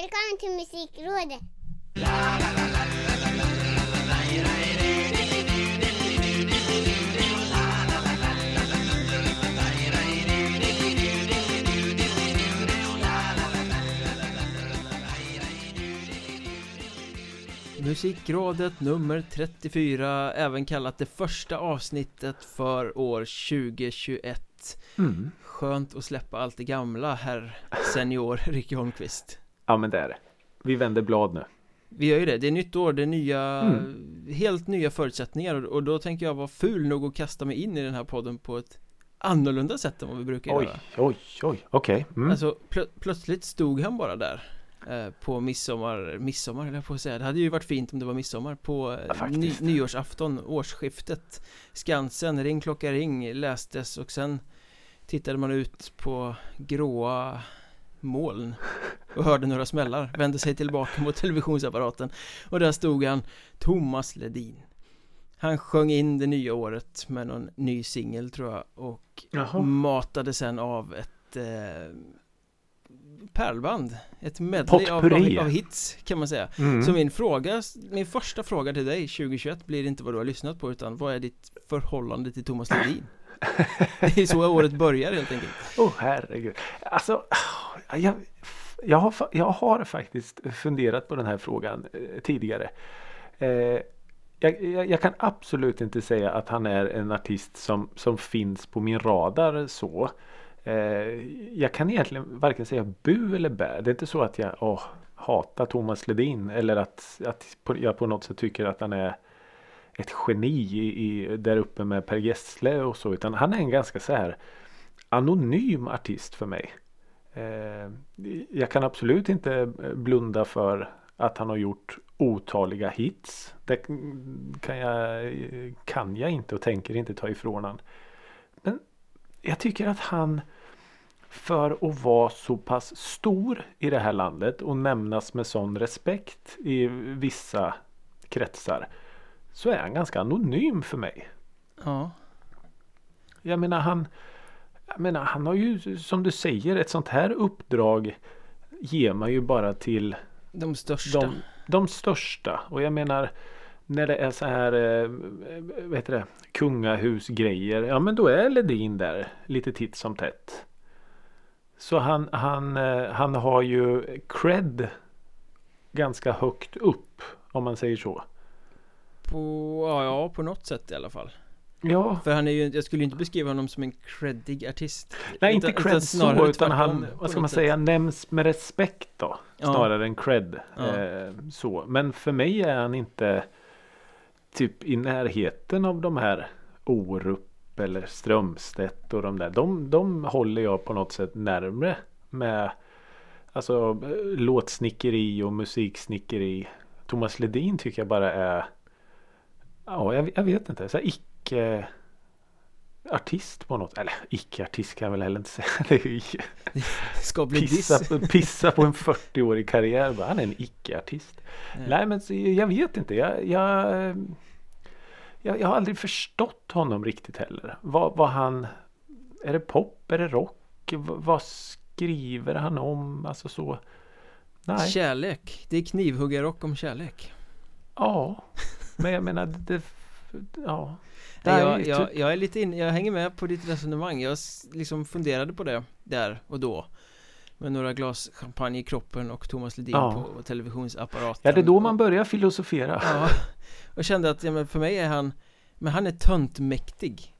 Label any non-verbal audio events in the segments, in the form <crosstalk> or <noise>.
Välkommen till Musikrådet! Musikrådet nummer 34, även kallat det första avsnittet för år 2021 Mm. Skönt att släppa allt det gamla, herr senior Ricky Holmqvist Ja men det är det. Vi vänder blad nu. Vi gör ju det, det är nytt år, det är nya, Mm. helt nya förutsättningar och- då tänker jag vara ful nog att kasta mig in i den här podden på ett annorlunda sätt än vad vi brukar Oj, göra oj, oj. Okej. Mm. Alltså plö- plötsligt stod han bara där eh, På midsommar, midsommar eller på att säga Det hade ju varit fint om det var midsommar På eh, Ja, ny, nyårsafton, årsskiftet Skansen, ring klocka ring lästes och sen Tittade man ut på gråa moln Och hörde några smällar Vände sig tillbaka mot televisionsapparaten Och där stod han Thomas Ledin Han sjöng in det nya året med någon ny singel tror jag Och Jaha. matade sen av ett eh, pärlband Ett medley av, av hits kan man säga Mm. Så min fråga, min första fråga till dig 2021 blir inte vad du har lyssnat på utan vad är ditt förhållande till Thomas Ledin? Det är så året börjar helt enkelt Åh herregud. Alltså, jag, jag, har, jag har faktiskt funderat på den här frågan eh, tidigare. Eh, jag, jag, jag kan absolut inte säga att han är en artist som, som finns på min radar så. Eh, jag kan egentligen varken säga bu eller bä. Det är inte så att jag åh, hatar Thomas Ledin eller att, att jag på något sätt tycker att han är ett geni i, i, där uppe med Per Gessle och så. Utan han är en ganska så här anonym artist för mig. Eh, jag kan absolut inte eh, blunda för att han har gjort otaliga hits. Det kan jag, kan jag inte och tänker inte ta ifrån han. Men jag tycker att han för att vara så pass stor i det här landet och nämnas med sån respekt i vissa kretsar så är han ganska anonym för mig. Ja, Jag menar han Jag menar han har ju som du säger ett sånt här uppdrag Ger man ju bara till de största. de, de största. Och jag menar När det är så här eh, Vad heter det Kungahusgrejer Ja men då är Ledin där lite titt som tätt. Så han, han, eh, han har ju cred Ganska högt upp Om man säger så på, ja, ja, på något sätt i alla fall Ja För han är ju, jag skulle ju inte beskriva honom som en creddig artist Nej inte Utan- cred utan så utan han, vad ska man sätt. säga, nämns med respekt då. Ja. Snarare än cred. Ja. Eh, så. Men för mig är han inte typ i närheten av de här Orup eller Strömstedt och de där. De, de håller jag på något sätt närmre med alltså eh, låtsnickeri och musiksnickeri. Thomas Ledin tycker jag bara är Ja, jag, jag vet inte. Så icke artist på något. Eller icke-artist kan jag väl heller inte säga. <laughs> Det ju Ska bli pissa, diss pissa på en 40-årig karriär. Bara, Han är en icke-artist. Nej men så, jag vet inte. Jag, jag, jag, jag har aldrig förstått honom riktigt heller. Vad, vad han... Är det pop? Är det rock? V, vad skriver han om? Alltså så. Nej. Kärlek, det är knivhuggarrock om kärlek Ja. Men jag menar det... Ja. Nej, jag, Nej, jag, typ- jag är lite in, jag hänger med på ditt resonemang Jag liksom funderade på det där och då Med några glas champagne i kroppen och Thomas Ledin Ja. på televisionsapparaten Ja det är då man börjar filosofera. Ja, och kände att ja, men för mig är han Men han är töntmäktig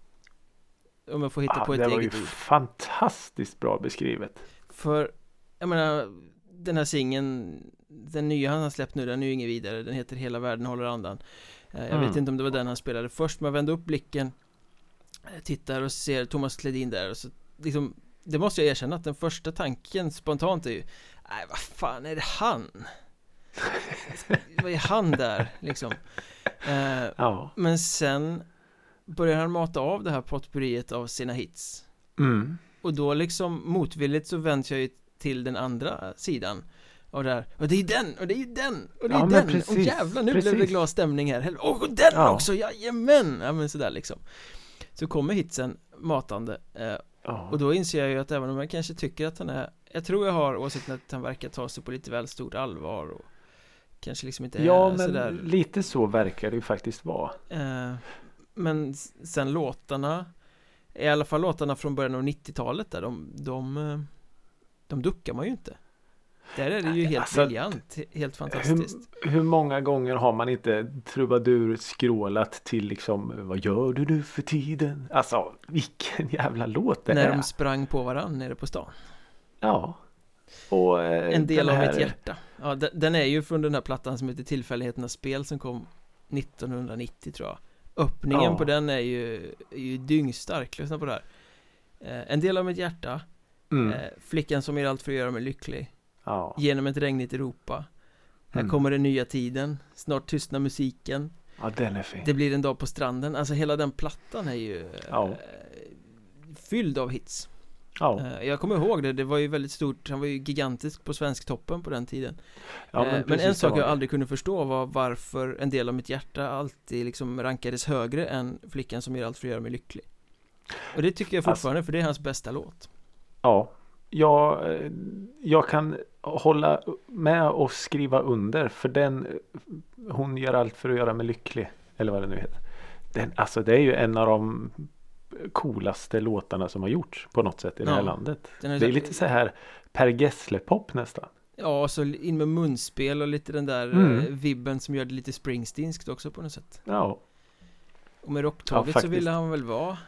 Om jag får hitta Ah, på ett det var ju eget ord fantastiskt bra beskrivet. För, jag menar Den här singeln Den nya han har släppt nu, den är ju ingen vidare Den heter Hela världen håller andan Eh, Jag Mm. vet inte om det var den han spelade först Men jag vände upp blicken eh, Tittar och ser Thomas Ledin där och så liksom Det måste jag erkänna att den första tanken spontant är ju Nej vad fan är det han? vad är han där liksom? Eh, Ja. men sen börjar han mata av det här potpurriet av sina hits Mm. Och då liksom motvilligt så vänder jag ju till den andra sidan Och där, och det är den, och det är den, och det är Ja, den, och precis, jävlar nu blev det precis. glad stämning här, och den Ja. också, jajamän! Ja men sådär liksom Så kommer hitsen matande eh, Ja. Och då inser jag ju att även om jag kanske tycker att han är Jag tror jag har åsikten att han verkar ta sig på lite väl stort allvar och Kanske liksom inte är Ja, men sådär lite så verkar det ju faktiskt vara. eh, Men sen låtarna I alla fall låtarna från början av 90-talet där de, de eh, De duckar man ju inte Där är det ju helt Alltså, briljant, he- helt fantastiskt Hur, hur många gånger har man inte trubadur skrålat till liksom Vad gör du nu för tiden? Alltså vilken jävla låt det När är. de sprang på varann nere på stan Ja. Och, eh, En del den av här- mitt hjärta Ja, den, den är ju från den här plattan som heter Tillfälligheternas spel som kom 1990 tror jag Öppningen Ja. på den är ju, är ju dyngstark, lyssna på det här eh, En del av mitt hjärta Mm. eh, Flickan som gör allt för att göra mig lycklig Ja. Genom ett regnigt Europa. Här Mm. kommer den nya tiden. Snart tystnar musiken. Ja, den är fin. Det blir en dag på stranden. Alltså hela den plattan är ju eh, Ja. Fylld av hits. Ja, Eh, Jag kommer ihåg det, det var ju väldigt stort. Han var ju gigantisk på Svensktoppen på den tiden. Ja Eh, men, en sak jag aldrig kunde förstå var varför en del av mitt hjärta alltid liksom rankades högre än Flickan som gör allt för att göra mig lycklig. Och det tycker jag Alltså- fortfarande för det är hans bästa låt. Ja, jag, jag kan hålla med och skriva under för den Hon gör allt för att göra mig lycklig Eller vad det nu heter den, Alltså det är ju en av de coolaste låtarna som har gjorts på något sätt i det här Ja. landet är Det är så- lite så här Per Gessle-pop nästan Ja, och så in med munspel och lite den där Mm. eh, vibben som gör det lite springsteenskt också på något sätt Ja, Och med Ja, rocktåget så faktiskt. ville han väl vara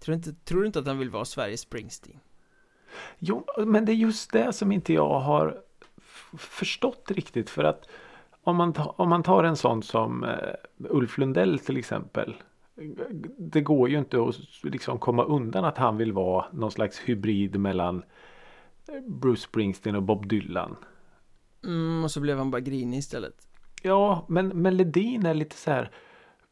tror, inte, tror du inte att han vill vara Sveriges Springsteen? Jo, men det är just det som inte jag har förstått riktigt. För att om man, ta, om man tar en sån som eh, Ulf Lundell till exempel. Det går ju inte att liksom komma undan att han vill vara någon slags hybrid mellan eh, Bruce Springsteen och Bob Dylan. Mm, och så blev han bara grinig istället Ja, men melodin är lite så här.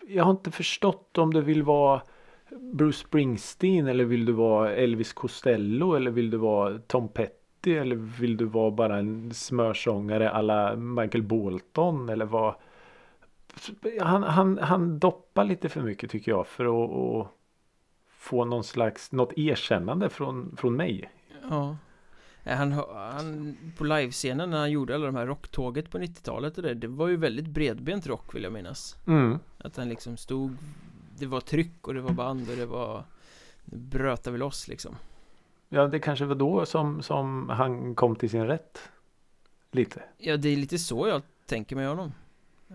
Jag har inte förstått om du vill vara Bruce Springsteen eller vill du vara Elvis Costello eller vill du vara Tom Petty eller vill du vara bara en smörsångare alla Michael Bolton eller vad? Han, han, han doppar lite för mycket tycker jag för att, att få någon slags något erkännande från, från mig. Ja han, han, på livescenen när han gjorde alla de här rocktåget på 90-talet och det, det var ju väldigt bredbent rock vill jag minnas Mm. Att han liksom stod Det var tryck och det var band och det var Nu bröt vi loss liksom Ja, det kanske var då som, som han kom till sin rätt. Lite. Ja det är lite så jag tänker med honom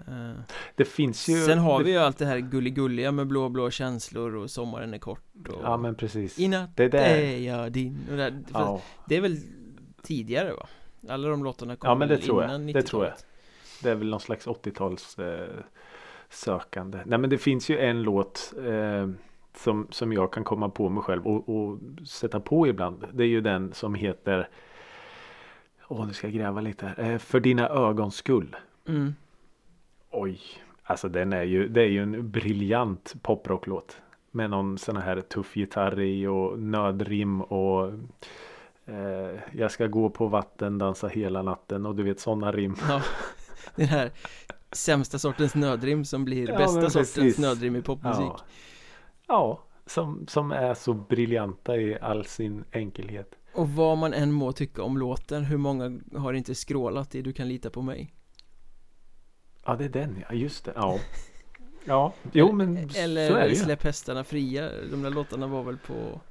Eh, Det finns ju. Sen har det, vi ju allt det här gulligulliga med blå blå känslor och sommaren är kort och Ja men precis. I natt Det där. är jag din och det, där. Ja, det är väl tidigare va? Alla de låtarna kom Ja, men det tror jag. Det tror jag. 90-talet. det är väl någon slags 80-tals eh, sökande. Nej men det finns ju en låt eh, som, som jag kan komma på mig själv och, och sätta på ibland. Det är ju den som heter Åh nu ska jag gräva lite här. Eh, För dina ögons skull. mm. Oj. Alltså den är ju, det är ju en briljant poprocklåt. Med någon sån här tuff gitarr i och nödrim och eh, Jag ska gå på vatten, dansa hela natten och du vet sådana rim. Ja, den här sämsta sortens nödrim som blir Ja, bästa sortens nödrim i popmusik. Ja, ja som, som är så briljanta i all sin enkelhet. Och vad man än må tycka om låten, hur många har inte skrålat i Du kan lita på mig? Ja, det är den ja, just det. Ja, <laughs> ja. jo men så är det Eller ju. Släpp hästarna fria, de där låtarna var väl på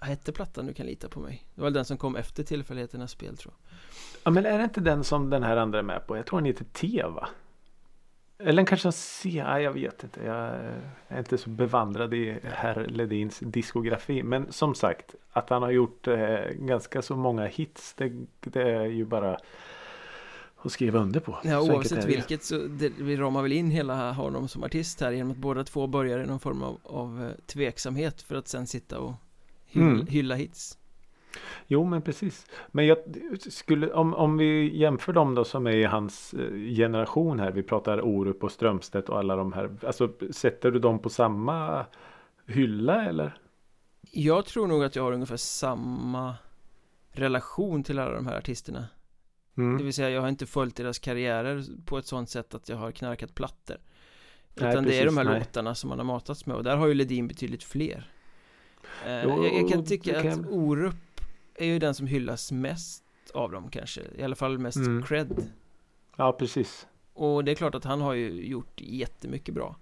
Vad hette plattan Du kan lita på mig? Det var väl den som kom efter Tillfälligheternas spel tror jag Ja, men är det inte den som den här andra är med på? Jag tror den heter T va? Eller den kanske har C, ja, jag vet inte. Jag är inte så bevandrad i herr Ledins diskografi. Men som sagt, att han har gjort eh, ganska så många hits, det, det är ju bara att skriva under på. Ja Så oavsett vilket så det, vi ramar väl in hela honom som artist här genom att båda två börjar i någon form av, av eh, tveksamhet för att sen sitta och hylla, Mm. hylla hits Jo men precis. Men jag skulle, om, om vi jämför dem då som är i hans eh, generation här. Vi pratar Orup och Strömstedt och alla de här. Alltså sätter du dem på samma hylla eller? Jag tror nog att jag har ungefär samma relation till alla de här artisterna Det Mm. vill säga jag har inte följt deras karriärer på ett sånt sätt att jag har knarkat plattor Nej, Utan det är precis, de här nej. låtarna som man har matats med och där har ju Ledin betydligt fler Eh, Jo, jag, jag kan det tycka kan att Orup är ju den som hyllas mest av dem kanske I alla fall mest Mm. cred Ja, precis. Och det är klart att han har ju gjort jättemycket bra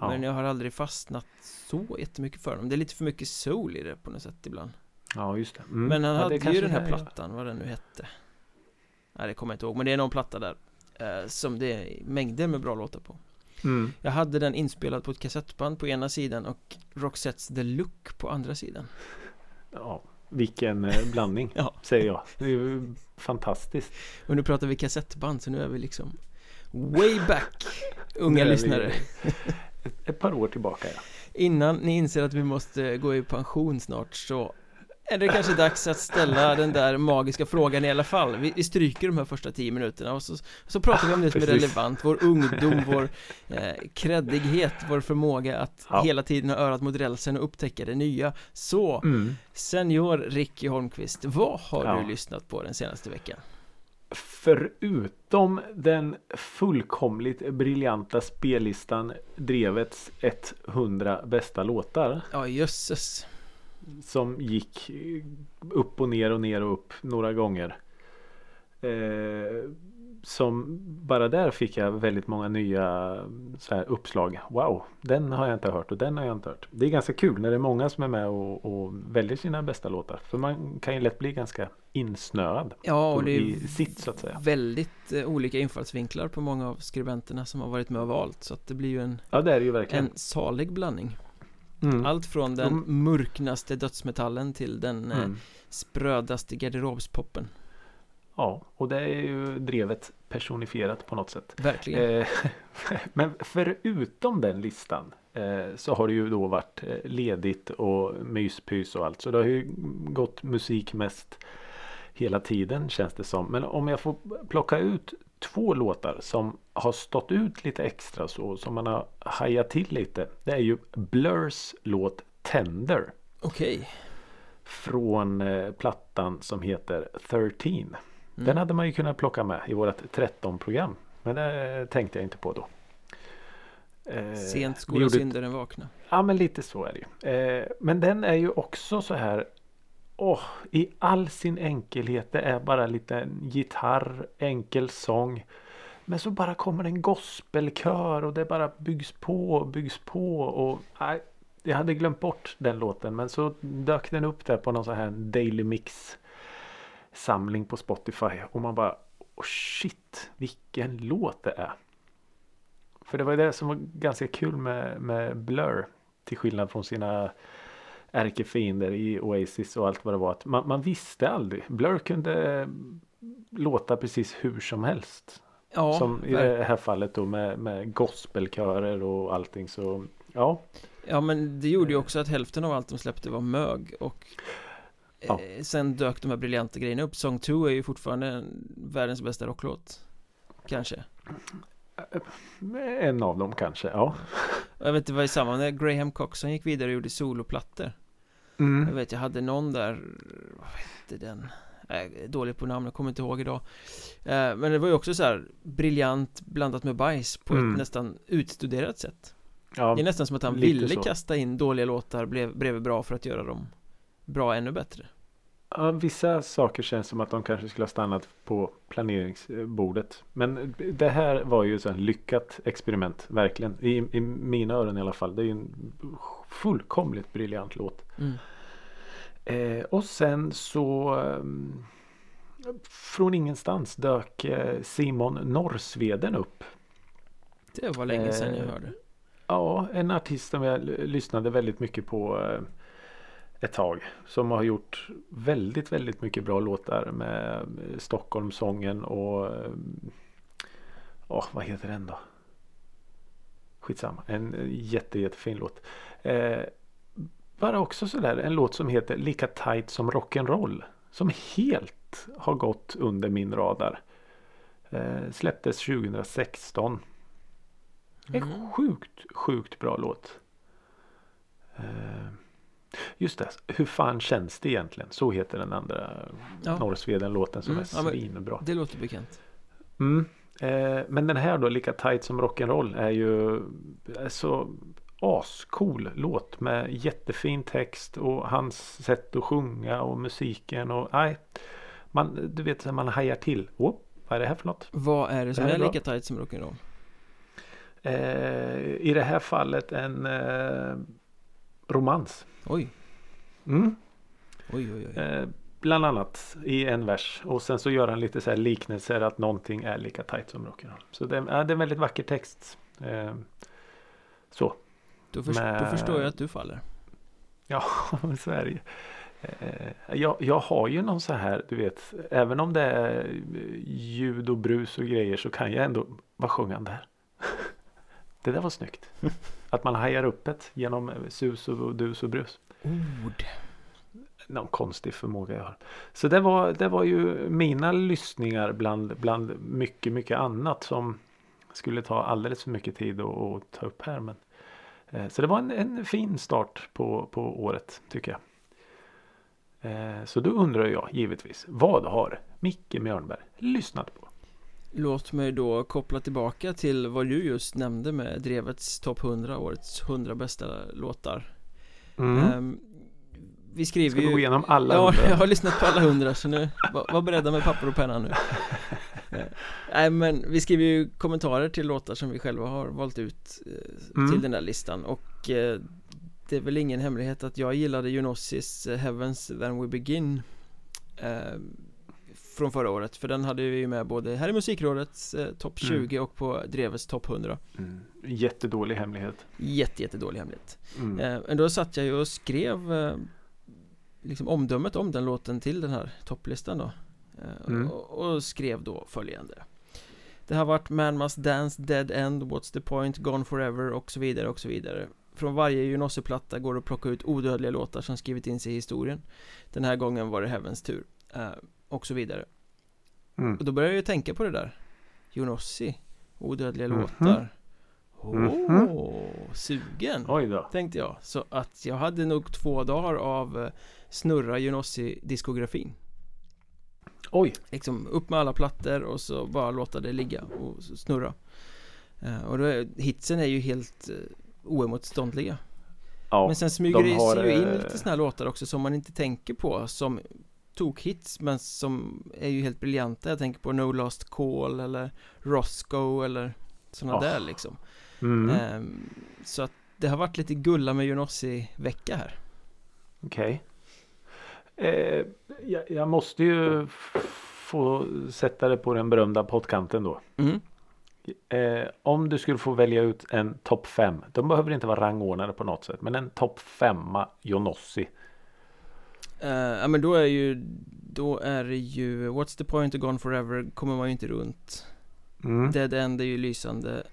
Ja. Men jag har aldrig fastnat så jättemycket för dem Det är lite för mycket soul i det på något sätt ibland Ja, just det. Mm. Men han ja, hade ju den här är- plattan, vad den nu hette Nej det kommer jag inte ihåg, men det är någon platta där eh, Som det är mängder med bra låtar på Mm. Jag hade den inspelad på ett kassettband på ena sidan och Roxettes The Look på andra sidan Ja, vilken eh, blandning, <laughs> Ja. säger jag. Det är ju fantastiskt. Och nu pratar vi kassettband så nu är vi liksom Way back Unga lyssnare ett par år tillbaka, ja. Innan ni inser att vi måste gå i pension snart så är det kanske dags att ställa den där magiska frågan i alla fall Vi, vi stryker de här första tio minuterna och så, så pratar vi om det som är relevant Vår ungdom, vår eh, kreddighet, vår förmåga att Ja. hela tiden ha örat mot rälsen och upptäcka det nya Så, Mm. senior Ricky Holmqvist, vad har Ja. du lyssnat på den senaste veckan? Förutom den fullkomligt briljanta spellistan Drevets 100 bästa låtar Ja, jösses som gick upp och ner och ner och upp några gånger. Eh, som bara där fick jag väldigt många nya uppslag. Wow, den har jag inte hört och den har jag inte hört. Det är ganska kul när det är många som är med och, och väljer sina bästa låtar. För man kan ju lätt bli ganska insnöad Ja, och det är sitt så att säga. väldigt eh, olika infallsvinklar på många av skribenterna som har varit med och valt Så att det blir ju en, Ja, det är det ju verkligen. en salig blandning Mm. Allt från den Mm. mörknaste dödsmetallen till den eh, Mm. sprödaste garderobspoppen Ja, och det är ju drevet personifierat på något sätt. Verkligen Eh, <laughs> men förutom den listan eh, så har det ju då varit eh, ledigt och myspys och allt. Så det har ju gått musik mest hela tiden känns det som. Men om jag får plocka ut två låtar som har stått ut lite extra så som man har hajat till lite. Det är ju Blurs låt Tender Okej från eh, plattan som heter 13. Mm. Den hade man ju kunnat plocka med i vårt 13-program. Men det tänkte jag inte på då. Eh, Sent skola gjorde- syndaren vakna Ja men lite så är det ju. Eh, men den är ju också så här oh, i all sin enkelhet. Det är bara lite gitarr, enkel sång. Men så bara kommer en gospelkör och det bara byggs på och byggs på. Och, nej, jag hade glömt bort den låten men så dök den upp där på någon sån här Daily Mix samling på Spotify och man bara oh shit vilken låt det är. För det var ju det som var ganska kul med, med Blur till skillnad från sina ärkefiender i Oasis och allt vad det var. Att man, man visste aldrig. Blur kunde låta precis hur som helst. Ja, som i det här fallet då med, med gospelkörer och allting. Så ja, ja men det gjorde ju också att hälften av allt de släppte var mög och Ja. eh, Sen dök de här briljanta grejerna upp Song 2 är ju fortfarande en- världens bästa rocklåt Kanske en av dem kanske. Ja. Jag vet inte vad i samband med Graham Coxon gick vidare och gjorde soloplattor Jag Mm. vet jag hade någon där Vad hette den? Jag är dålig på namn, jag kommer inte ihåg idag eh, Men det var ju också så här Briljant blandat med bajs på Mm. ett nästan utstuderat sätt Ja, Det är nästan som att han ville så. kasta in dåliga låtar blev, bredvid bra för att göra dem bra ännu bättre Ja, vissa saker känns som att de kanske skulle ha stannat på planeringsbordet. Men det här var ju ett lyckat experiment, verkligen. I, I mina öron i alla fall. Det är ju en fullkomligt briljant låt. mm. Eh, och sen så ehm, från ingenstans dök eh, Simon Norrsveden upp. Det var länge sedan jag Eh, hörde Ja, en artist som jag lyssnade väldigt mycket på eh, ett tag. Som har gjort väldigt, väldigt mycket bra låtar med eh, Stockholmssången och eh, Åh, vad heter den då? Skitsamma, en eh, jätte, jättefin låt. Bara också sådär en låt som heter Lika tight som rock'n'roll. Som helt har gått under min radar. Eh, släpptes 2016. En Mm. sjukt, sjukt bra låt. Eh, Just det, Hur fan känns det egentligen? Så heter den andra Ja. Norrsveden-låten som Mm, är ja, svinbra. Det låter bekant Mm. Eh, men den här då, lika tight som rock'n'roll är ju så ascool låt med jättefin text och hans sätt att sjunga och musiken och nej. Man, du vet, man hajar till. Oh, vad är det här för något? Vad är det som Det är är lika tight som rock'n'roll? Eh, I det här fallet en eh, romans. Oj, Mm. oj, oj, oj. Eh, bland annat i en vers. Och sen så gör han lite så här liknelser att någonting är lika tight som rock'n'roll. Så det, ja, det är en väldigt vacker text. Eh, så. Då, först, då med- förstår jag att du faller. Ja, men <laughs> så är det ju. Eh, jag, jag har ju någon så här, du vet, även om det är ljud och brus och grejer så kan jag ändå, vad sjöng han där? <laughs> Det där var snyggt. <laughs> Att man hajar upp ett genom sus och dus och brus. Ord. Någon konstig förmåga jag har. Så det var, det var ju mina lyssningar bland, bland mycket, mycket annat som skulle ta alldeles för mycket tid att, att ta upp här. Men, eh, så det var en, en fin start på, på året tycker jag. Eh, så då undrar jag givetvis, vad har Micke Mjörnberg lyssnat på? Låt mig då koppla tillbaka till vad du just nämnde med Drevets topp 100, årets 100 bästa låtar. Ehm, vi skriver Ska ju gå igenom alla Ja, hundra? jag har lyssnat på alla hundra så nu, var, var beredda med papper och penna nu <laughs> Eh, Nej men vi skriver ju kommentarer till låtar som vi själva har valt ut eh, Mm. till den där listan och eh, det är väl ingen hemlighet att jag gillade Junossis eh, Heavens Then We Begin eh, från förra året för den hade vi ju med både här i musikrådets eh, topp Mm. 20 och på Drevets topp 100 Mm. Jättedålig hemlighet. Jätte, jättedålig hemlighet Mm. Eh, Men då satt jag ju och skrev liksom omdömet om den låten till den här topplistan då Eh, Mm. och, och skrev då följande Det har varit Man Must Dance, Dead End, What's the Point, Gone Forever och så vidare och så vidare Från varje Junossi-platta går det att plocka ut odödliga låtar som skrivit in sig i historien Den här gången var det Heavens tur eh, Och så vidare Mm. Och då började jag ju tänka på det där Junossi, odödliga Mhm. låtar Åh, Mhm. sugen! Oj då. Tänkte jag, så att jag hade nog två dagar av eh, snurra Junossi-diskografin Oj. Liksom upp med alla plattor och så bara låta det ligga och snurra Eh, Och då hitsen är ju helt uh, oemotståndliga Ja. Men sen smyger de det har, sig ju in eh, lite såna här låtar också som man inte tänker på som tokhits men som är ju helt briljanta Jag tänker på No Lost Call eller Roscoe eller såna Ja. där liksom Mm. Ehm, Så att det har varit lite gulla med Junossi-vecka här Okej. Eh, jag, jag måste ju få sätta det på den berömda pottkanten då. mm. Eh, om du skulle få välja ut en topp fem. De behöver inte vara rangordnade på något sätt. Men en topp femma Jonossi. Eh, Ja men då är ju Då är det ju What's the point of Gone Forever kommer man ju inte runt Mm. Dead End är ju lysande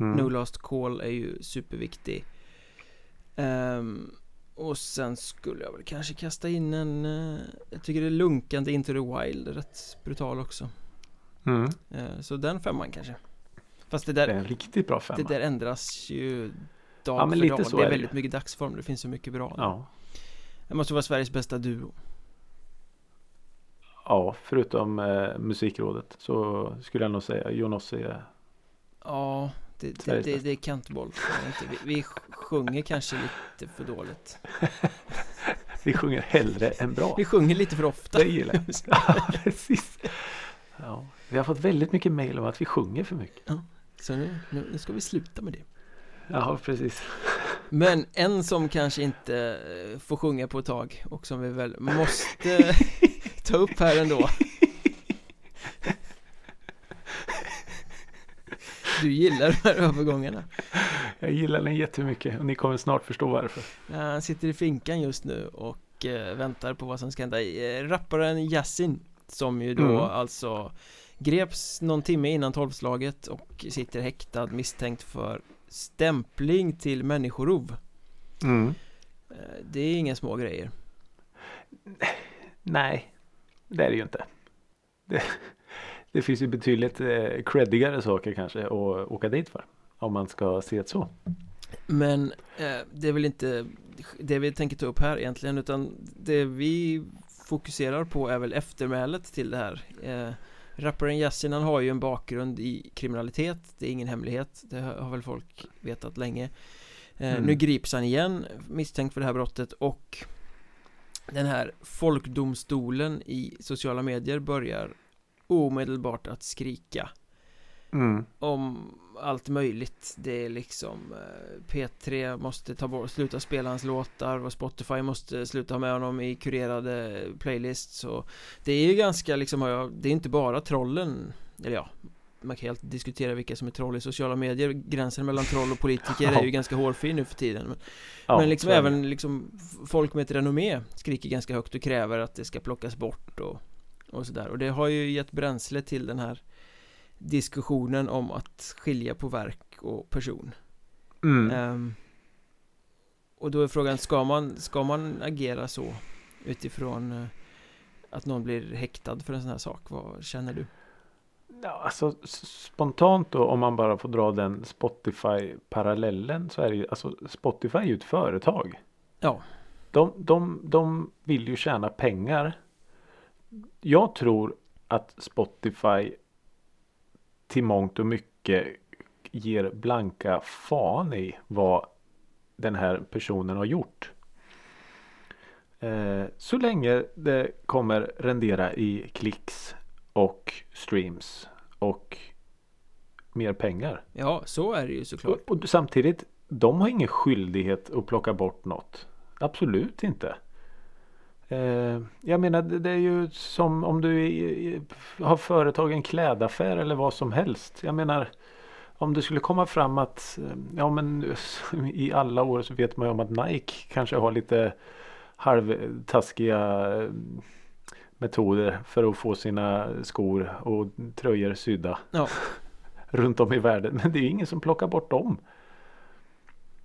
Mm. No Last Call är ju superviktig Ehm, Och sen skulle jag väl kanske kasta in en eh, Jag tycker det är lunkande Into the Wild rätt brutal också Mm. Eh, Så den femman kanske Fast det Det är där, en riktigt bra femma. det där ändras ju Dag Ja, men för lite dag så Det är är det väldigt ju. mycket dagsform Det finns så mycket bra Ja. Det måste vara Sveriges bästa duo ja, förutom eh, musikrådet så skulle jag nog säga Jonossi är Ja, det, det, det, det är kantboll. Vi, vi sjunger kanske lite för dåligt. <laughs> Vi sjunger hellre än bra. Vi sjunger lite för ofta. Det gillar jag. <laughs> Ja, precis. Ja, vi har fått väldigt mycket mejl om att vi sjunger för mycket. Så nu, nu, nu ska vi sluta med det. Ja, precis. <laughs> Men en som kanske inte eh, får sjunga på ett tag och som vi väl måste ta upp här ändå. Du gillar de här övergångarna. Jag gillar den jättemycket och ni kommer snart förstå varför. Han sitter i finkan just nu och eh, väntar på vad som ska hända. Eh, rapparen Yasin som ju då Mm. alltså greps någon timme innan tolvslaget och sitter häktad misstänkt för stämpling till människorov. Mm. Eh, Det är inga små grejer. Nej, det är det ju inte. Det, det finns ju betydligt eh, creddigare saker kanske att åka dit för. Om man ska se det så. Men eh, det är väl inte det vi tänker ta upp här egentligen utan det vi fokuserar på är väl eftermälet till det här. Eh, rapparen han har ju en bakgrund i kriminalitet, det är ingen hemlighet, det har har väl folk vetat länge. Eh, Mm. Nu grips han igen misstänkt för det här brottet och den här folkdomstolen i sociala medier börjar omedelbart att skrika. Mm. om allt möjligt. Det är liksom eh, P3 måste ta bort, sluta spela hans låtar och Spotify måste sluta med honom i kurerade playlists och Det är ju ganska liksom, det är inte bara trollen Eller ja Man kan helt diskutera vilka som är troll i sociala medier. Gränsen mellan troll och politiker är ju ganska hårfin nu för tiden. Men, Ja, men liksom även liksom folk med ett renommé skriker ganska högt och kräver att det ska plockas bort och, och sådär och det har ju gett bränsle till den här diskussionen om att skilja på verk och person Mm. Ehm, och då är frågan, ska man, ska man agera så utifrån eh, att någon blir häktad för en sån här sak? Vad känner du? Ja, alltså spontant då om man bara får dra den Spotify-parallellen så är det ju alltså Spotify är ju ett företag. Ja. De, de, de vill ju tjäna pengar. Jag tror att Spotify till mångt och mycket ger blanka fan i vad den här personen har gjort. Eh, så länge det kommer rendera i klicks och streams och mer pengar. Ja, så är det ju såklart Och, och samtidigt, de har ingen skyldighet att plocka bort något. Absolut inte. Eh, jag menar det, är ju som om du har företag en klädaffär eller vad som helst. Jag menar om det skulle komma fram att eh, ja men <laughs> i alla år så vet man ju om att Nike kanske har lite halvtaskiga eh, metoder för att få sina skor och tröjor sydda Ja, <laughs> runt om i världen. Men det är ju ingen som plockar bort dem.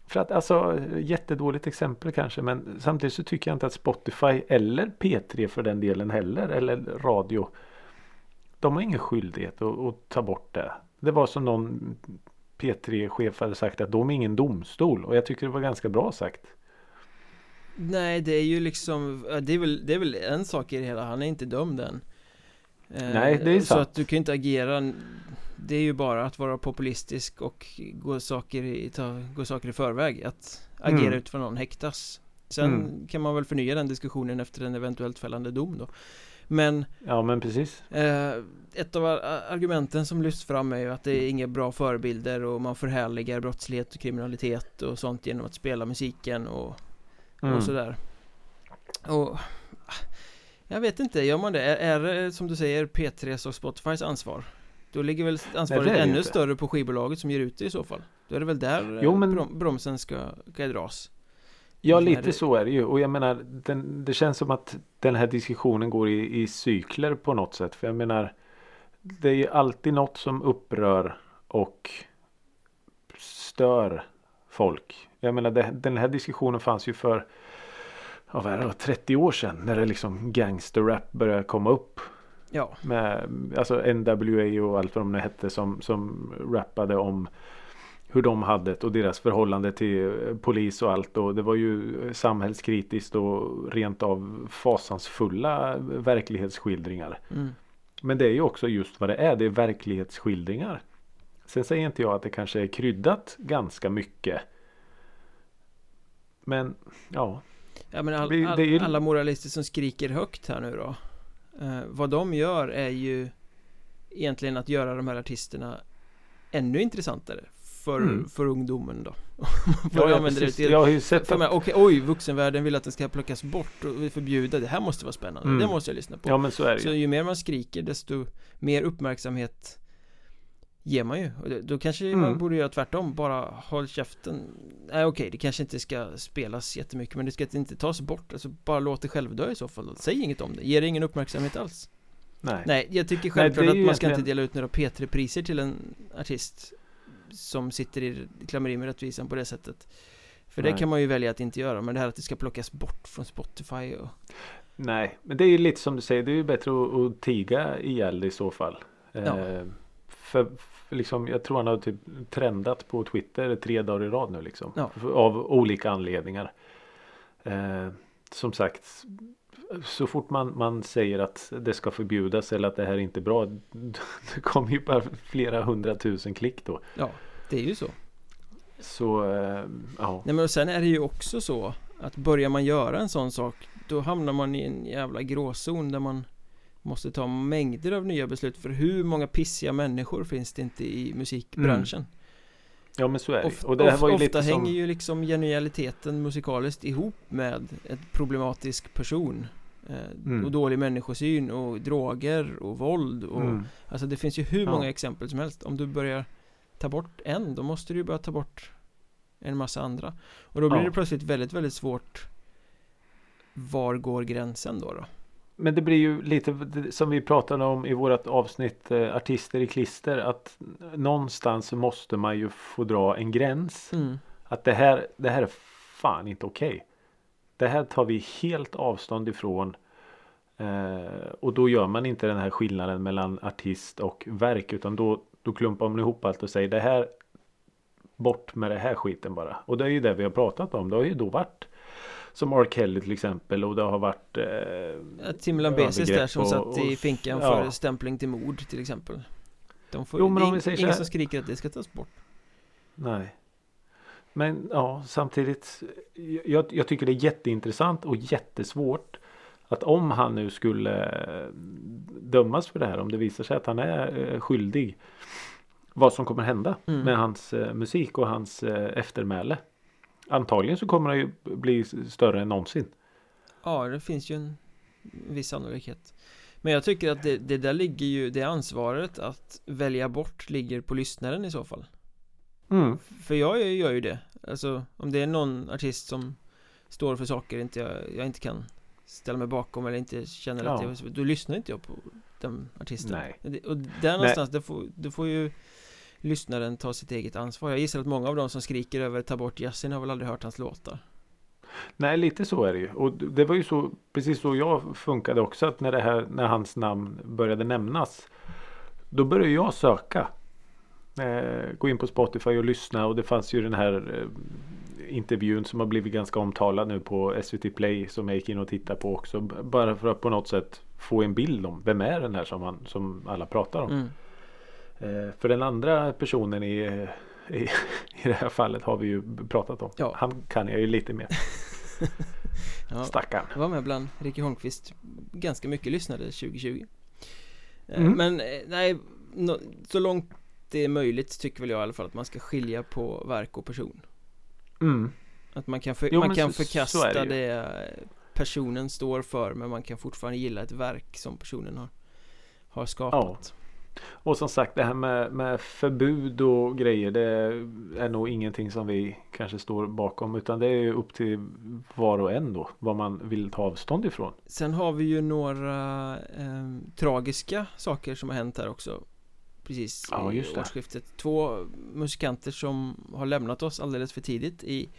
För att alltså jättedåligt exempel kanske men samtidigt så tycker jag inte att Spotify eller P3 för den delen heller eller radio. De har ingen skyldighet att, att ta bort det. Det var som någon P3-chef hade sagt att de är ingen domstol och jag tycker det var ganska bra sagt. nej det är ju liksom det är, väl, det är väl en sak i det hela, han är inte dömd än Nej, det är Så sant. att du kan inte agera Det är ju bara att vara populistisk och gå saker i, ta, gå saker i förväg Att agera Mm. utifrån någon häktas Sen Mm. kan man väl förnya den diskussionen efter en eventuellt fällande dom då Men Ja men precis. eh, ett av ar- argumenten som lyfts fram är ju att det är inga bra förebilder och man förhärligar brottslighet och kriminalitet och sånt genom att spela musiken och, Mm. och sådär Och Jag vet inte, gör man det? Är, är det som du säger P3s och Spotifys ansvar? Då ligger väl ansvaret det det ju ännu inte. större på skivbolaget som ger ut det i så fall Då är det väl där Jo, jo, men- brom, bromsen ska, ska dras Ja lite så är det ju och jag menar den, det känns som att den här diskussionen går i, i cykler på något sätt. För jag menar det är ju alltid något som upprör och stör folk. Jag menar det, den här diskussionen fanns ju för ja, vad är det, då, 30 år sedan när det liksom gangsterrap började komma upp. Ja, Med alltså NWA och allt vad de nu hette som, som rappade om hur de hade det och deras förhållande till eh, polis och allt och det var ju samhällskritiskt och rent av fasansfulla verklighetsskildringar. mm. Men det är ju också just vad det är, det är verklighetsskildringar. Sen säger inte jag att det kanske är kryddat ganska mycket. Men ja, Ja men all, all, ju- alla moralister som skriker högt här nu då eh, Vad de gör är ju Egentligen att göra de här artisterna Ännu intressantare För, Mm. för ungdomen då. <laughs> Ja, ja det till jag har ju sett för att, okej, oj, vuxenvärlden vill att det ska plockas bort och förbjuda Det här måste vara spännande, Mm. det måste jag lyssna på. Ja men så är det Så ju mer man skriker desto mer uppmärksamhet Ger man ju det- Då kanske man Mm. borde göra tvärtom Bara håll käften Nej okej, det kanske inte ska spelas jättemycket Men det ska inte tas bort Alltså bara låt det själv dö i så fall Säg inget om det, ge det ingen uppmärksamhet alls Nej. Nej, jag tycker Nej, självklart det är att man ska inte egentligen- dela ut några P3-priser till en artist Som sitter i klammeri med rättvisan på det sättet För det Nej. kan man ju välja att inte göra Men det här att det ska plockas bort från Spotify och Nej, men det är ju lite som du säger. Det är ju bättre att, att tiga ihjäl det i så fall. Ja. Eh, för liksom, jag tror han har typ trendat på Twitter tre dagar i rad nu liksom. Ja. Av olika anledningar. Eh, som sagt. Så fort man, man säger att det ska förbjudas eller att det här är inte är bra. <laughs> Det kommer ju bara flera hundratusen klick då. Ja, det är ju så Så, eh, ja. Nej men och sen är det ju också så att börjar man göra en sån sak då hamnar man i en jävla gråzon där man måste ta mängder av nya beslut för hur många pissiga människor finns det inte i musikbranschen? Ja men så är det Och det här var ju ofta lite som... hänger ju liksom genialiteten musikaliskt ihop med en problematisk person eh, Mm. Och dålig människosyn och droger och våld och Mm. Alltså det finns ju hur Ja. många exempel som helst Om du börjar ta bort en då måste du ju börja ta bort en massa andra Och då blir Ja. det plötsligt väldigt, väldigt svårt Var går gränsen då då? Men det blir ju lite som vi pratade om i vårt avsnitt eh, Artister i klister att någonstans måste man ju få dra en gräns. Mm. Att det här, det här är fan inte okej. Det här tar vi helt avstånd ifrån. Eh, och då gör man inte den här skillnaden mellan artist och verk utan då, då klumpar man ihop allt och säger det här bort med det här skiten bara. Och det är ju det vi har pratat om. Det har ju då varit som R. Kelly till exempel och det har varit eh, Ja, Tim Lambesis där som och- satt i och- finkan ja. för stämpling till mord till exempel De får, Jo, men det om är säger ingen som skriker att det ska tas bort Nej. Men ja, samtidigt. Jag, jag tycker det är jätteintressant och jättesvårt. Att om han nu skulle eh, dömas för det här. Om det visar sig att han är eh, skyldig. Vad som kommer hända Mm. med hans eh, musik och hans eh, eftermäle. Antagligen så kommer han ju bli större än någonsin. Ja, det finns ju en viss sannolikhet Men jag tycker att det, det där ligger ju, det ansvaret att välja bort ligger på lyssnaren i så fall Mm. För jag gör ju det Alltså om det är någon artist som står för saker inte jag, jag inte kan ställa mig bakom eller inte känner att Ja. jag, då lyssnar inte jag på den artisten Nej. Och där någonstans, det får, det får ju lyssnaren ta sitt eget ansvar Jag gissar att många av dem som skriker över ta bort jazzin har väl aldrig hört hans låtar Nej, lite så är det ju. Och det var ju så precis så jag funkade också. Att när, det här, när hans namn började nämnas. Då började jag söka. Eh, gå in på Spotify och lyssna. Och det fanns ju den här eh, intervjun som har blivit ganska omtalad nu på SVT Play. Som jag gick in och tittade på också. Bara för att på något sätt få en bild om vem är den här som, man, som alla pratar om. mm. Eh, för den andra personen i, i, <laughs> i det här fallet har vi ju pratat om. Ja. Han kan jag ju lite mer. <laughs> ja. Stackarn. Jag var med bland Ricky Holmqvist ganska mycket lyssnade 2020 Eh, Mm. Men eh, nej, så långt det är möjligt tycker väl jag i alla fall att man ska skilja på verk och person Mm. Att man kan, för, Jo, man kan så- så förkasta är det det, eh, personen står för men man kan fortfarande gilla ett verk som personen har, har skapat Och som sagt det här med, med förbud och grejer det är nog ingenting som vi kanske står bakom utan det är upp till var och en då vad man vill ta avstånd ifrån. Sen har vi ju några eh, tragiska saker som har hänt här också Precis Ja, i årsskiftet Två musikanter som har lämnat oss alldeles för tidigt i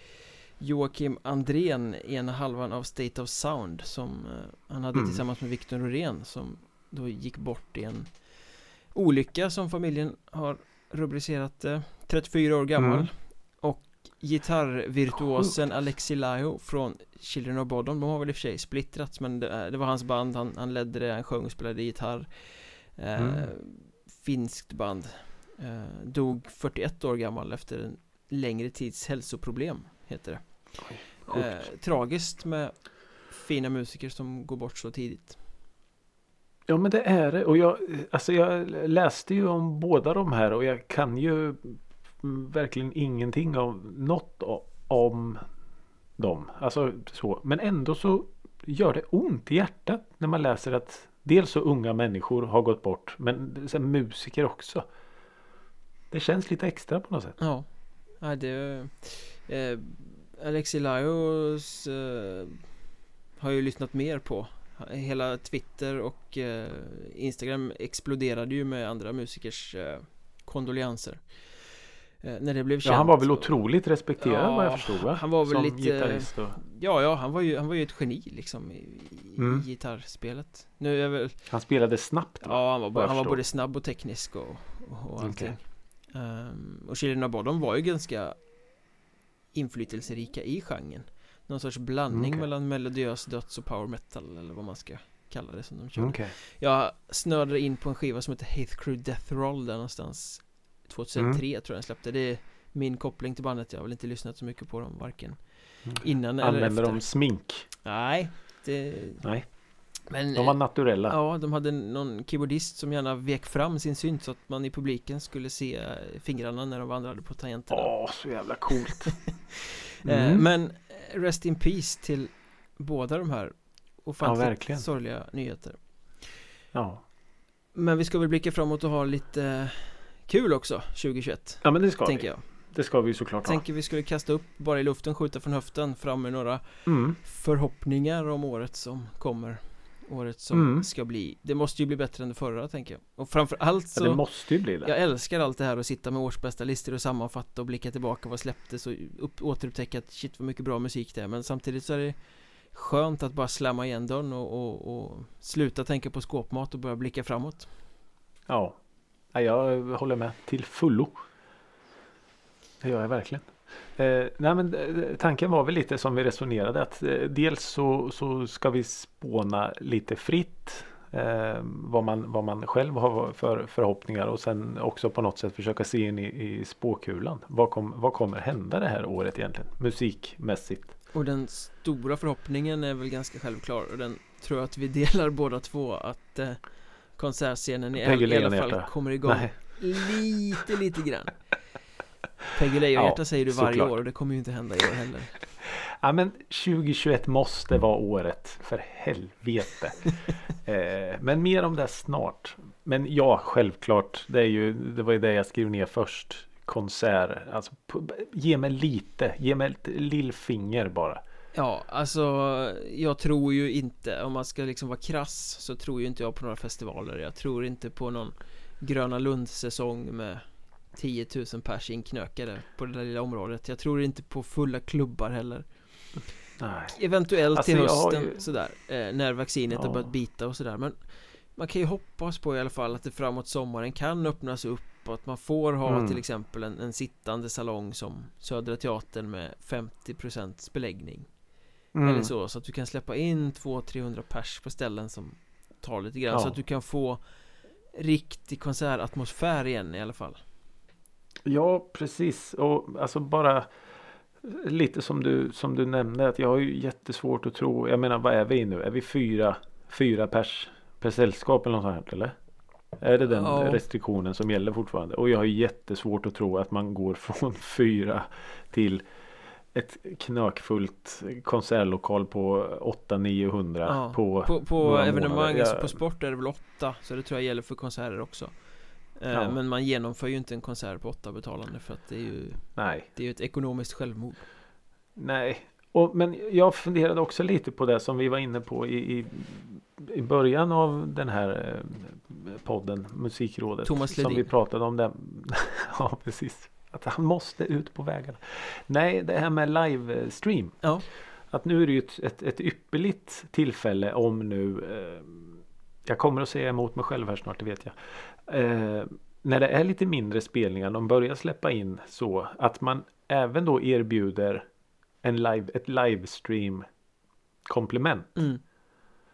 Joakim Andrén, ena halvan av State of Sound som eh, han hade Mm. tillsammans med Victor Norén som då gick bort i en olycka som familjen har rubricerat det. 34 år gammal. Mm. och gitarrvirtuosen Alexi Lajo från Children of Bodom, de har väl i och för sig splittrats men det, det var hans band, han, han ledde det, han sjöng och spelade gitarr. Eh, Mm. Finskt band. Eh, Dog 41 år gammal efter en längre tids hälsoproblem, heter det. Sjukt. eh, Tragiskt med fina musiker som går bort så tidigt Ja men det är det och jag, alltså jag läste ju om båda de här och jag kan ju verkligen ingenting av något om dem. Alltså så. Men ändå så gör det ont i hjärtat när man läser att dels så unga människor har gått bort men sen musiker också. Det känns lite extra på något sätt. Ja, ja det eh, Alexi Lajos eh, har ju lyssnat mer på Hela Twitter och eh, Instagram exploderade ju med andra musikers eh, kondolenser eh, När det blev känt Ja, han var väl otroligt respekterad Ja, vad jag förstod va? han var väl Som lite- gitarrist och... Ja, ja, han var ju, han var ju ett geni liksom i, i Mm. gitarrspelet Nu är väl Han spelade snabbt va? Ja, han var, han var både snabb och teknisk och, och, och allting Okej. Ehm, Och Children of Bodom var ju ganska inflytelserika i genren Någon sorts blandning Mm, Okej. mellan melodiös döds och power metal eller vad man ska kalla det som de körde Okej. Jag snöade in på en skiva som heter Hate Crew Death Roll där någonstans 2003 Mm. tror jag den släppte Det är min koppling till bandet Jag har väl inte lyssnat så mycket på dem varken Mm. innan eller Använder efter de smink? Nej det... Nej, Men de var naturella. Ja, de hade någon keyboardist som gärna vek fram sin synt så att man i publiken skulle se fingrarna när de vandrade på tangenterna Åh, så jävla coolt. <laughs> Eh, Mm. Men Rest in Peace till båda de här ofantligt verkligen. sorgliga nyheter Ja. Men vi ska väl blicka framåt och ha lite kul också 2021 ja, men det ska Tänker vi. jag Det ska vi såklart ha. Tänker vi skulle kasta upp bara i luften, skjuta från höften fram med några Mm. förhoppningar om året som kommer Året som Mm. ska bli Det måste ju bli bättre än det förra tänker jag Och framförallt Ja, det så måste ju bli det. Jag älskar allt det här att sitta med årsbästa listor och sammanfatta och blicka tillbaka vad släpptes och upp, återupptäcka att shit vad mycket bra musik det är Men samtidigt så är det skönt att bara slamma igen dörren och, och, och sluta tänka på skåpmat och börja blicka framåt Ja. ja, jag håller med till fullo. Det gör jag verkligen. Eh, nej men eh, tanken var väl lite som vi resonerade att eh, dels så, så ska vi spåna lite fritt eh, vad, man, vad man själv har för förhoppningar och sen också på något sätt försöka se in i, i spåkulan. Vad, kom, vad kommer hända det här året egentligen musikmässigt? Och den stora förhoppningen är väl ganska självklar och den tror jag att vi delar båda två att eh, konsertscenen i, i alla fall kommer igång Nej. lite, lite grann Peggy Lejonhjärta Ja, säger du varje såklart. år och det kommer ju inte hända i år heller <laughs> Ja men 2021 måste vara året. För helvete. <laughs> eh, men mer om det snart. Men ja, självklart. Det, är ju, det var ju det jag skrev ner först. Konsert. Alltså, ge mig lite. Ge mig ett lillfinger bara. Ja, alltså jag tror ju inte, om man ska liksom vara krass så tror ju inte jag på några festivaler Jag tror inte på någon Gröna Lund-säsong med 10 000 pers inknökade på det där lilla området Jag tror inte på fulla klubbar heller Nej. Eventuellt Alltså, till har hösten ju- sådär eh, När vaccinet har Ja. börjat bita och sådär Men man kan ju hoppas på i alla fall att det framåt sommaren kan öppnas upp och att man får ha Mm. till exempel en, en sittande salong som Södra Teatern med 50% beläggning Mm. eller så, så att du kan släppa in 200-300 pers på ställen som tar lite grann Ja. Så att du kan få riktig konsertatmosfär igen i alla fall Ja, precis. Och alltså bara lite som du, som du nämnde. Att jag har ju jättesvårt att tro. Jag menar, vad är vi nu? Är vi fyra, fyra pers per sällskap eller något sånt eller? Är det den Ja. restriktionen som gäller fortfarande? Och jag har jättesvårt att tro att man går <laughs> från fyra till ett knökfullt konsertlokal på 800-900 Ja, på, På, på evenemang, alltså på sport är det väl åtta Så det tror jag gäller för konserter också Ja. Men man genomför ju inte en konsert på åtta betalande för att det är ju Nej. Det är ju ett ekonomiskt självmord Nej, och, men jag funderade också lite på det som vi var inne på i, i, i början av den här eh, podden Musikrådet. Thomas Som vi Ledin. pratade om det. <laughs> ja, precis. Att han måste ut på vägarna. Nej, det här med livestream. Ja. Att nu är det ju ett, ett, ett ypperligt tillfälle om nu eh, Jag kommer att säga emot mig själv här snart, det vet jag. Eh, när det är lite mindre spelningar, de börjar släppa in så att man även då erbjuder en live, ett livestream komplement. mm.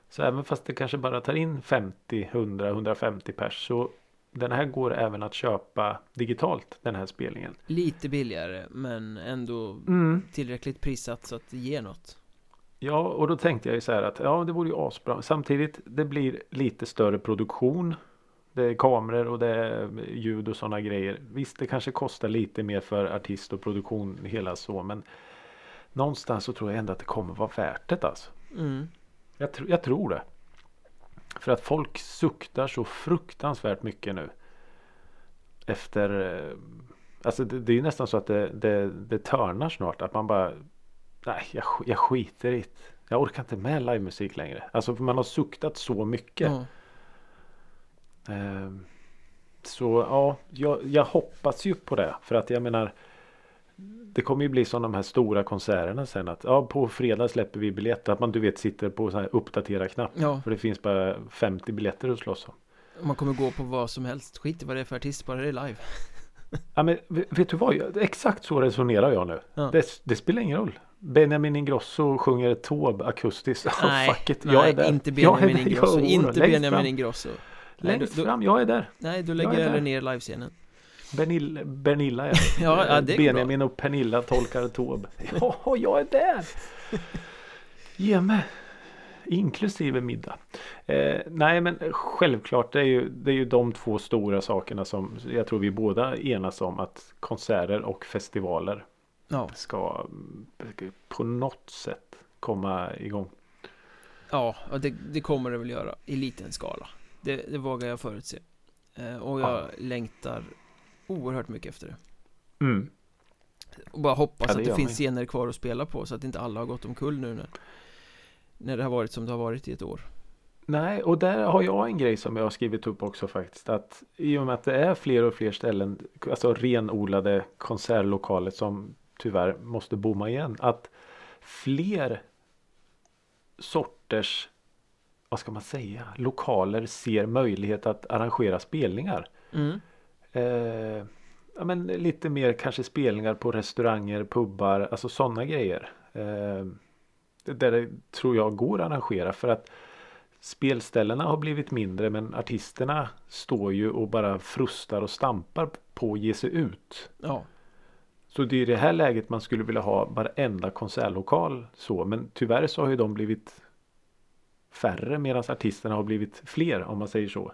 Så även fast det kanske bara tar in 50, 100, 150 pers så den här går även att köpa digitalt den här spelningen. Lite billigare men ändå Mm. tillräckligt prissatt så att det ger något Ja, och då tänkte jag ju så här att ja, det vore ju asbra. Samtidigt, det blir lite större produktion. Det är kameror och det är ljud och sådana grejer. Visst, det kanske kostar lite mer för artist och produktion hela så, men någonstans så tror jag ändå att det kommer vara värt det alltså. mm. Jag, tr- jag tror det. För att folk suktar så fruktansvärt mycket nu. Efter eh, Alltså det, det är ju nästan så att det, det, det törnar snart. Att man bara Nej jag, jag skiter i det. Jag orkar inte med livemusik längre. Alltså för man har suktat så mycket. Ja. Ehm, Så ja, jag, jag hoppas ju på det. För att jag menar Det kommer ju bli som de här stora konserterna sen att ja, på fredag släpper vi biljetter. Att man du vet sitter på så här uppdatera knapp. ja, För det finns bara 50 biljetter att slåss om. man kommer gå på vad som helst Skit i vad det är för artist, bara det är live <laughs> Ja, men vet du vad? Exakt så resonerar jag nu. Ja. Det, det spelar ingen roll. Benjamin Ingrosso sjunger tåb akustiskt. Oh, <laughs> Nej, fuck it. nej Jag är där. inte Jag är Benjamin där. Ingrosso Inte Benjamin. Ingrosso Längst då, fram, jag är där. nej, Jag lägger ner livescenen Bernilla, Bernilla <laughs> ja. Ja, ja, Benjamin och Pernilla tolkar Taube. <laughs> Ja, jag är där! Ge mig! Inklusive middag. Eh, nej men självklart det är, ju, det är ju de två stora sakerna som jag tror vi båda enas om att konserter och festivaler Ja, ska på något sätt komma igång. ja det, det kommer det väl göra i liten skala Det, det vågar jag förutse eh, Och jag Ja. längtar oerhört mycket efter det Mm. Och bara hoppas Ja, det att det finns ju. scener kvar att spela på så att inte alla har gått omkull nu när När det har varit som det har varit i ett år Nej, och där har jag en grej som jag har skrivit upp också faktiskt. Att i och med att det är fler och fler ställen, alltså renodlade konsertlokaler som tyvärr måste bomma igen. Att fler sorters, vad ska man säga, lokaler ser möjlighet att arrangera spelningar. mm. Eh, ja, men lite mer kanske spelningar på restauranger, pubbar, alltså sådana grejer. Eh, där det tror jag går att arrangera för att spelställena har blivit mindre men artisterna står ju och bara frustar och stampar på att ge sig ut. Ja, Så det är i det här läget man skulle vilja ha varenda konsertlokal så men tyvärr så har ju de blivit färre medan artisterna har blivit fler om man säger så.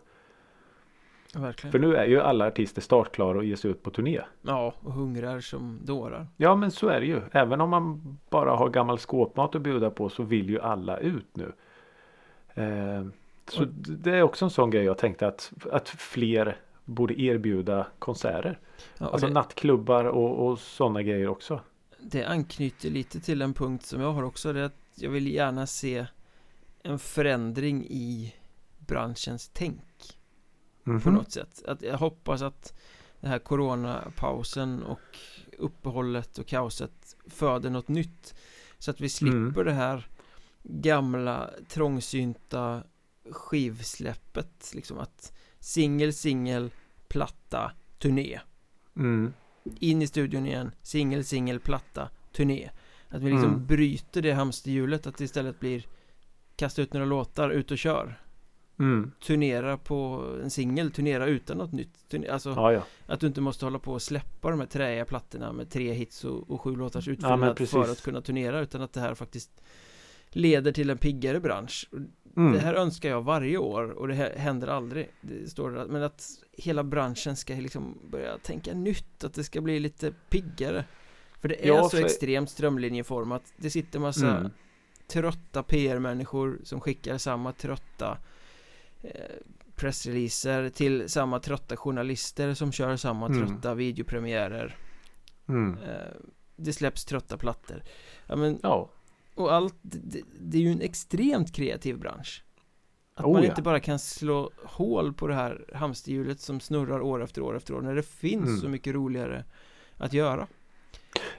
verkligen För nu är ju alla artister startklara och ger sig ut på turné. Ja, och hungrar som dårar Ja men så är det ju. Även om man bara har gammal skåpmat att bjuda på så vill ju alla ut nu. Eh, så Och- det är också en sån grej jag tänkte att, att fler borde erbjuda konserter. ja, Alltså det, nattklubbar och, och sådana grejer också. det anknyter lite till en punkt som jag har också Det är att jag vill gärna se En förändring i branschens tänk på Mhm. något sätt. Att jag hoppas att den här coronapausen och uppehållet och kaoset föder något nytt. Så att vi slipper Mm. det här gamla trångsynta skivsläppet. Liksom att singel, singel, platta, turné. Mm. In i studion igen, singel, singel, platta, turné. Att vi liksom Mm. bryter det hamsterhjulet, att det istället blir kasta ut några låtar, ut och kör Mm. turnera på en singel, turnera utan något nytt turne- Alltså Ja, ja. att du inte måste hålla på och släppa de här träiga plattorna med tre hits och, och sju låtars utfyllnad precis. för att kunna turnera utan att det här faktiskt leder till en piggare bransch Mm. Det här önskar jag varje år och det här händer aldrig det står det, Men att hela branschen ska liksom börja tänka nytt Att det ska bli lite piggare För det är Ja, så för- extremt strömlinjeformat Det sitter massa Mm. Trötta PR-människor som skickar samma trötta eh, pressreleaser till samma trötta journalister som kör samma Mm. trötta videopremiärer. Mm. Eh, det släpps trötta plattor. Ja, men, Ja. och allt, det, det är ju en extremt kreativ bransch. Att Oh, man ja. inte bara kan slå hål på det här hamsterhjulet som snurrar år efter år efter år när det finns Mm. så mycket roligare att göra.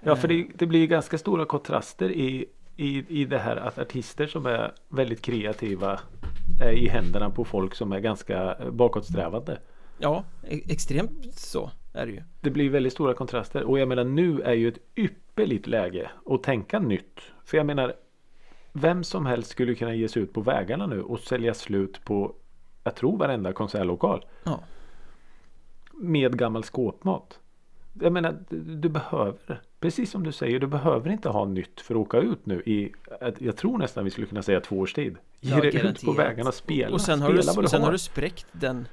Ja, för Eh, det, det blir ganska stora kontraster i, i, i det här att artister som är väldigt kreativa är i händerna på folk som är ganska eh, bakåtsträvande. Ja, e- extremt så är det ju. Det blir väldigt stora kontraster och jag menar nu är ju ett ypperligt läge att tänka nytt. För jag menar vem som helst skulle kunna ge sig ut på vägarna nu och sälja slut på jag tror varenda konsertlokal. Ja. Med gammal skåpmat. Jag menar du, du behöver Precis som du säger, du behöver inte ha nytt för att åka ut nu i Jag tror nästan vi skulle kunna säga två års tid. Ge Ja, dig ut på vägarna spela. Och sen har, spela du, vad och sen har. har du spräckt den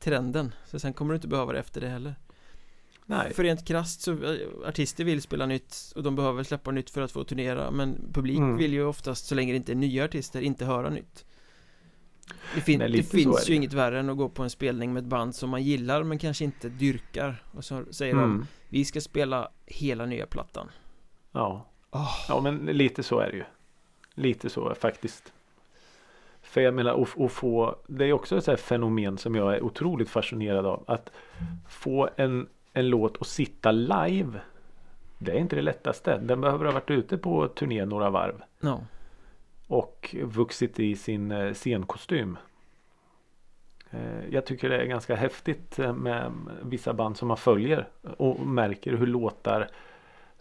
trenden Så sen kommer du inte behöva det efter det heller Nej. För rent krasst så eh, Artister vill spela nytt Och de behöver släppa nytt för att få turnera Men publik Mm. vill ju oftast Så länge det inte är nya artister Inte höra nytt Det, fin- Nej, det finns det. ju inget värre än att gå på en spelning med ett band som man gillar Men kanske inte dyrkar Och så säger de Mm. Vi ska spela hela nya plattan Ja. Åh, ja, men lite så är det ju. Lite så faktiskt. För jag menar att, att få Det är också ett så här fenomen som jag är otroligt fascinerad av. Att få en, en låt att sitta live. Det är inte det lättaste. Den behöver ha varit ute på turné några varv. Ja, och vuxit i sin eh, scenkostym. Eh, Jag tycker det är ganska häftigt eh, med vissa band som man följer och märker hur låtar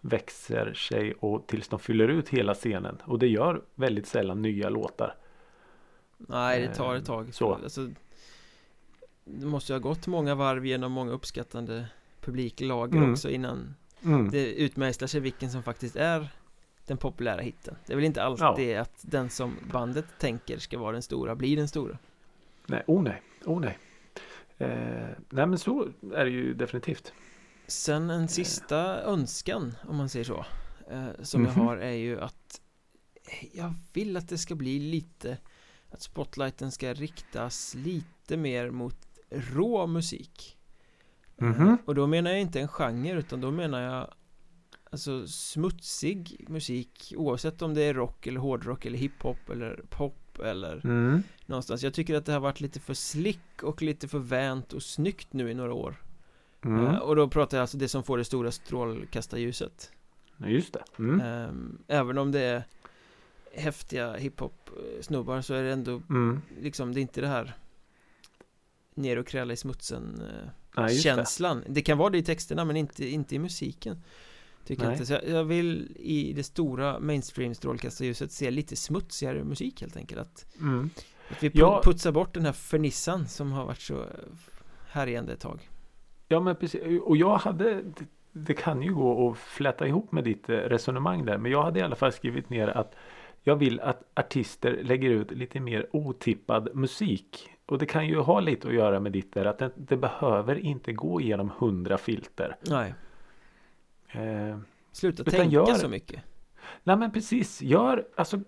växer sig och tills de fyller ut hela scenen. Och det gör väldigt sällan nya låtar. nej det tar ett tag så. alltså, Det måste ju ha gått många varv genom många uppskattande publiklager Mm. också innan Mm. det utmejslar sig vilken som faktiskt är den populära hitten. Det är väl inte alltid att den som bandet tänker ska vara den stora blir den stora. Nej, oh nej, oh nej. Eh, nej men så är det ju definitivt. Sen en sista önskan om man säger så eh, Som jag Mhm. har är ju att Jag vill att det ska bli lite Att spotlighten ska riktas lite mer mot rå musik Eh, Mhm. Och då menar jag inte en genre utan då menar jag Alltså smutsig musik Oavsett om det är rock eller hårdrock eller hiphop eller pop eller Mm. någonstans Jag tycker att det har varit lite för slick och lite för vänt och snyggt nu i några år Mm. Eh, Och då pratar jag alltså det som får det stora strålkastarljuset Ja, Just det. Mm. Ehm, Även om det är häftiga hiphop-snubbar så är det ändå Mm. liksom, det är inte det här ner och kräla i smutsen eh, Nej, just det. känslan det. kan vara det i texterna men inte, inte i musiken Tycker jag Nej. inte, så jag, jag vill i det stora mainstream strålkastarljuset se lite smutsigare musik helt enkelt Att, Mm. att vi Ja. putsar bort den här fernissan som har varit så eh, härjande ett tag Ja men precis. Och jag hade det, det kan ju gå att fläta ihop med ditt eh, resonemang där. Men jag hade i alla fall skrivit ner att jag vill att artister lägger ut lite mer otippad musik. Och det kan ju ha lite att göra med ditt där. Att det, det behöver inte gå igenom hundra filter. Nej, Eh, sluta tänka gör- så mycket nej men precis. Gör alltså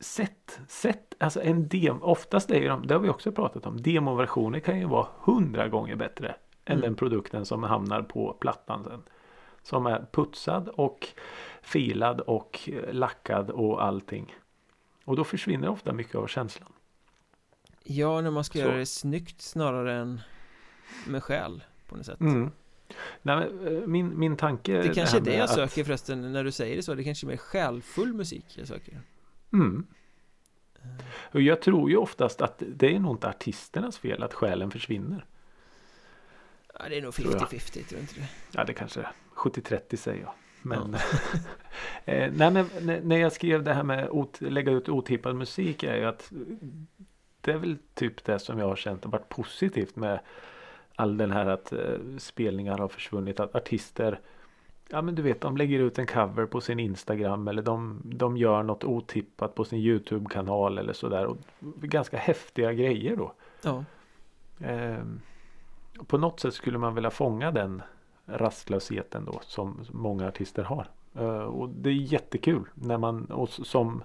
Sätt, sätt, alltså en dem, oftast är ju de, det har vi också pratat om, demoversioner kan ju vara hundra gånger bättre än Mm. den produkten som hamnar på plattan sen. Som är putsad och filad och eh, lackad och allting. Och då försvinner ofta mycket av känslan. Ja, när man ska Så. göra det snyggt snarare än med själ på något sätt Mm. Nej, eh, min, min tanke Det kanske är det jag att- söker förresten när du säger det så Det kanske är mer själfull musik jag söker Mm. Och jag tror ju oftast att det är nog inte artisternas fel att själen försvinner. Ja, det är nog Tror jag. 50-50, tror du inte det? Ja det kanske är 70-30 säger jag. Men, <laughs> eh, nej, men när- när jag skrev det här med att lägga ut otippad musik är ju att det är väl typ det som jag har känt har varit positivt med all den här att eh, spelningar har försvunnit. Att artister Ja men du vet de lägger ut en cover på sin Instagram eller de, de gör något otippat på sin Youtube-kanal eller sådär. Och ganska häftiga grejer då. Ja, Ehm, på något sätt skulle man vilja fånga den rastlösheten då som många artister har. Eh, och det är jättekul när man och som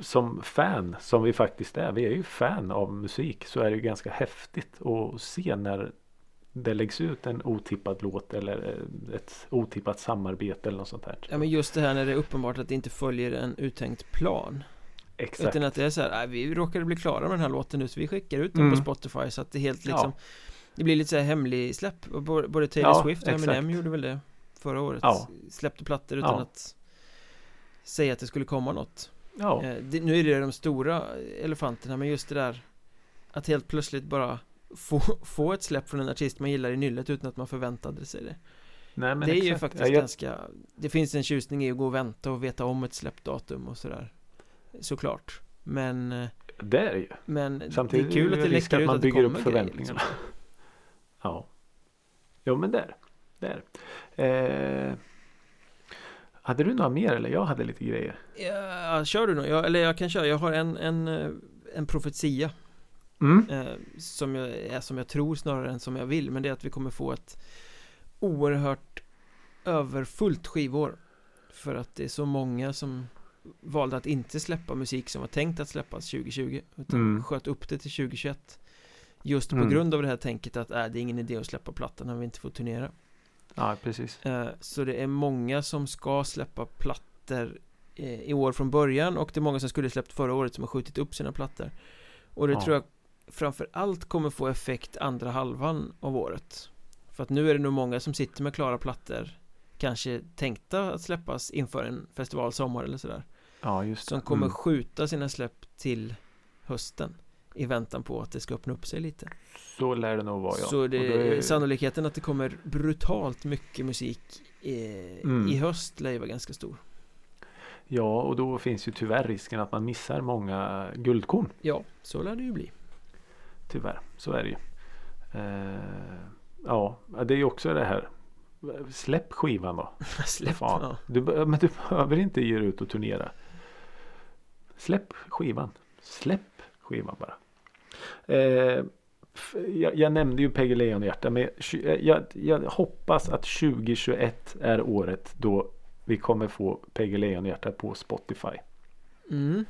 som fan som vi faktiskt är. Vi är ju fan av musik så är det ju ganska häftigt att se när det läggs ut en otippad låt eller eh, ett otippat samarbete eller något sånt där. ja men just det här när det är uppenbart att det inte följer en uttänkt plan Exakt. Utan att det är så här, "Nej, vi råkade bli klara med den här låten nu så vi skickar ut den Mm. på Spotify så att det helt liksom Ja. Det blir lite så här hemlig släpp Både Taylor Ja, Swift och Eminem gjorde väl det Förra året Ja. Släppte plattor utan att Säga att det skulle komma något Ja. Eh, det, Nu är det de stora elefanterna men just det där Att helt plötsligt bara få, få ett släpp från en artist man gillar i nyllet utan att man förväntade sig det Nej, men Det är ju exakt. faktiskt Ja, jag- ganska Det finns en tjusning i att gå och vänta och veta om ett släppdatum och sådär Såklart Men eh, Det är det ju. Men Samtidigt det är kul att det det läcker att ut man att det bygger kommer upp förväntningarna. liksom. <laughs> Ja. Jo men där. Där. Eh, hade du några mer eller? Jag hade lite grejer. Ja, kör du? Jag, eller jag kan köra, jag har en, en, eh, en profetia Mm. eh, Som jag, är som jag tror snarare än som jag vill Men det är att vi kommer få ett Oerhört Överfullt skivår För att det är så många som Valde att inte släppa musik som var tänkt att släppas 2020 Utan Mm. sköt upp det till 2021 Just på Mm. grund av det här tänket att äh, det är ingen idé att släppa plattan när vi inte får turnera Ja precis. Eh, Så det är många som ska släppa plattor eh, i år från början och det är många som skulle släppt förra året som har skjutit upp sina plattor. Och det Ja. tror jag framför allt kommer få effekt andra halvan av året. För att nu är det nog många som sitter med klara plattor Kanske tänkta att släppas inför en festival sommar eller sådär Ja just Som det. kommer Mm. skjuta sina släpp till hösten I väntan på att det ska öppna upp sig lite Så lär det nog vara ja. Så det är- sannolikheten att det kommer brutalt mycket musik eh, Mm. i höst lär ju vara ganska stor Ja och då finns ju tyvärr risken att man missar många guldkorn. Ja, så lär det ju bli Tyvärr, så är det ju. Eh, ja, det är ju också det här. Släpp skivan då. <laughs> Släpp Fan. ja. Du, men du behöver inte ge dig ut och turnera. Släpp skivan. Släpp skivan bara. Eh, jag, jag nämnde ju Peggy Lejonhjärta. Men eh, jag, jag hoppas att 2021 är året då vi kommer få Peggy Lejonhjärta på Spotify. mm.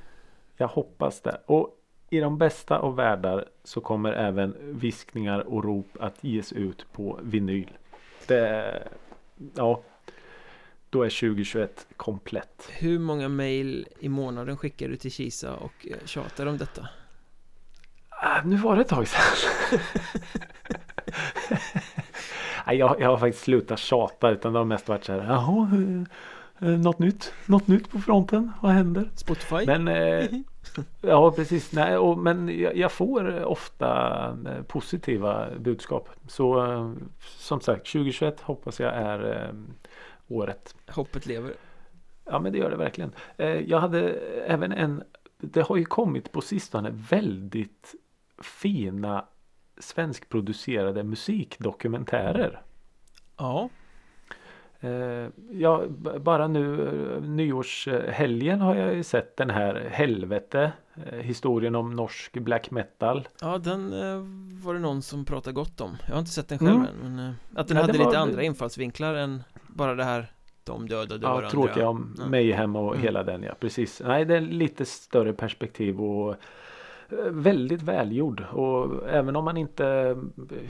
Jag hoppas det. Och i de bästa av världar så kommer även viskningar och rop att ges ut på vinyl. Det, ja, då är 2021 komplett. Hur många mail i månaden skickar du till Kisa och eh, tjatar om detta? Ah, nu var det ett tag sedan. Nej, jag, jag har faktiskt slutat tjata utan det har mest varit så här. Jaha, eh, eh, något nytt? Något nytt på fronten? Vad händer? Spotify? Men eh, <laughs> ja precis. Nej, och, men jag, jag får ofta eh, positiva budskap. Så som sagt 2021 hoppas jag är eh, året. Hoppet lever Ja men det gör det verkligen. Eh, jag hade även en Det har ju kommit på sistone väldigt fina svenskproducerade musikdokumentärer. Ja, Eh, ja, bara nu eh, nyårshelgen har jag ju sett den här Helvete. Eh, historien om norsk black metal. ja den var det någon som pratade gott om Jag har inte sett den själv Mm. än men Att den Nej, hade lite var- andra infallsvinklar än bara det här De dödade Ja, varandra tråkiga om Ja. Mayhem och Mm. hela den ja, precis. Nej, det är lite större perspektiv och väldigt välgjord. Och även om man inte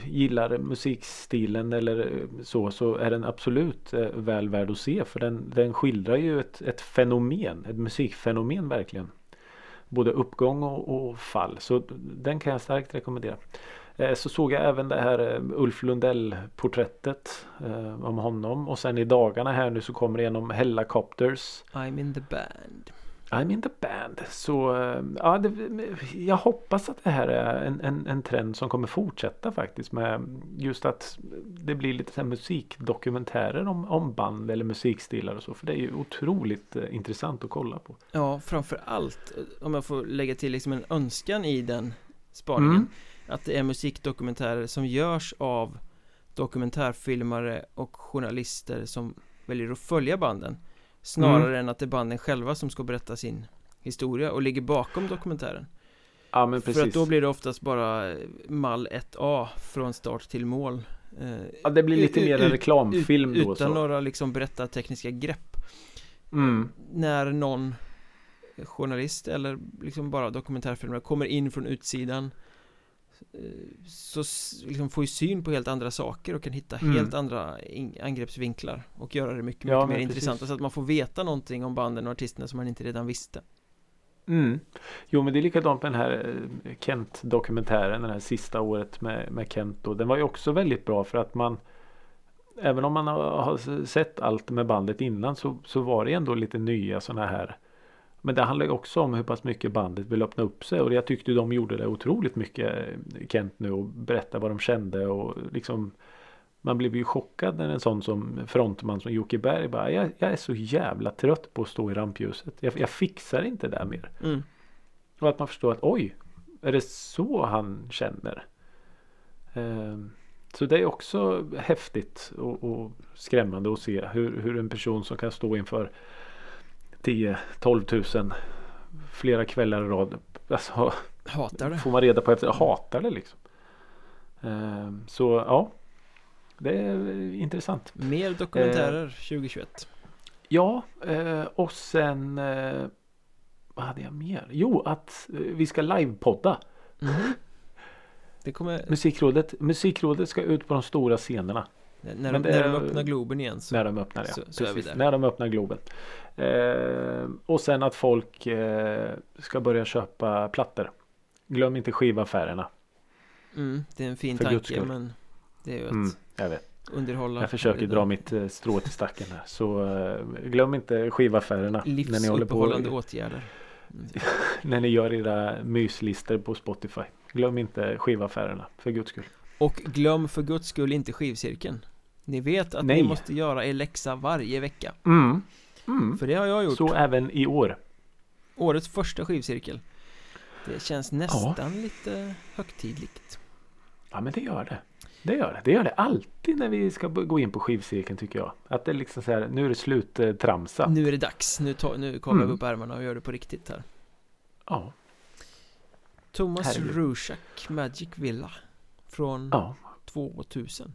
gillar musikstilen eller så, så är den absolut eh, väl värd att se. För den, den skildrar ju ett, ett fenomen, ett musikfenomen verkligen. Både uppgång och, och fall. Så den kan jag starkt rekommendera. Eh, så såg jag även det här eh, Ulf Lundell porträttet eh, om honom och sen i dagarna här nu så kommer det en om Hellacopters I'm in the band I'm in the band. Så eh, ja, det, jag hoppas att det här är en, en, en trend som kommer fortsätta faktiskt med just att det blir lite så musikdokumentärer om, om band eller musikstilar och så. För det är ju otroligt eh, intressant att kolla på. Ja, framför allt eh, om jag får lägga till liksom en önskan i den spaningen Mm. Att det är musikdokumentärer som görs av dokumentärfilmare och journalister som väljer att följa banden Snarare Mm. än att det är banden själva som ska berätta sin historia och ligger bakom dokumentären Ja men För precis. att då blir det oftast bara mall 1A från start till mål Eh, ja, det blir lite mer en reklamfilm då. Utan Så. några liksom berättartekniska grepp Mm. När någon journalist eller liksom bara dokumentärfilmare kommer in från utsidan så s- liksom får ju syn på helt andra saker och kan hitta Mm. helt andra in- angreppsvinklar och göra det mycket, mycket Ja, mer intressant så att man får veta någonting om banden och artisterna som man inte redan visste Mm. Jo men det är likadant med den här eh, Kent-dokumentären, den här sista året med, med Kent då. Den var ju också väldigt bra för att man Även om man har, har sett allt med bandet innan så, så var det ändå lite nya sådana här Men det handlar ju också om hur pass mycket bandet vill öppna upp sig och jag tyckte de gjorde det otroligt mycket Kent nu och berätta vad de kände och liksom Man blev ju chockad när en sån som frontman som Jocke Berg bara jag, jag är så jävla trött på att stå i rampljuset. Jag, jag fixar inte det mer. mm. Och att man förstår att oj, är det så han känner? Ehm, Så det är också häftigt och, och skrämmande att se hur, hur en person som kan stå inför 10-12 tusen flera kvällar i rad. Alltså, Hatar det får man reda på efter hatar det liksom. Ehm, Så ja, det är intressant. Mer dokumentärer 2021 Ja, eh, och sen eh, vad hade jag mer? Jo, att eh, vi ska livepodda. Det kommer, Musikrådet, musikrådet ska ut på de stora scenerna när, de, när är- de öppnar Globen igen så, när de öppnar det. Så- så är vi där. när de öppnar Globen. Eh, och sen att folk eh, ska börja köpa plattor. Glöm inte skivaffärerna. mm, Det är en fin För tanke men Det är ju att Mm, jag vet. underhålla Jag försöker dra mitt eh, strå till stacken här. Så eh, glöm inte skivaffärerna. På, Livsuppehållande åtgärder <laughs> när ni gör era myslistor på Spotify. Glöm inte skivaffärerna. För guds skull. Och glöm för guds skull inte skivcirkeln Ni vet att Nej. ni måste göra er läxa varje vecka Mm. Mm. För det har jag gjort Så även i år. Årets första skivcirkel Det känns nästan lite högtidligt Ja men det gör det. Det gör det. Det gör det alltid när vi ska gå in på skivcirkeln tycker jag. Att det är liksom så här, nu är det slut eh, tramsa. Nu är det dags, nu, ta, nu kavlar Mm. vi upp ärmarna och gör det på riktigt här Ja, Thomas. Rushak Magic Villa Från ja. 2000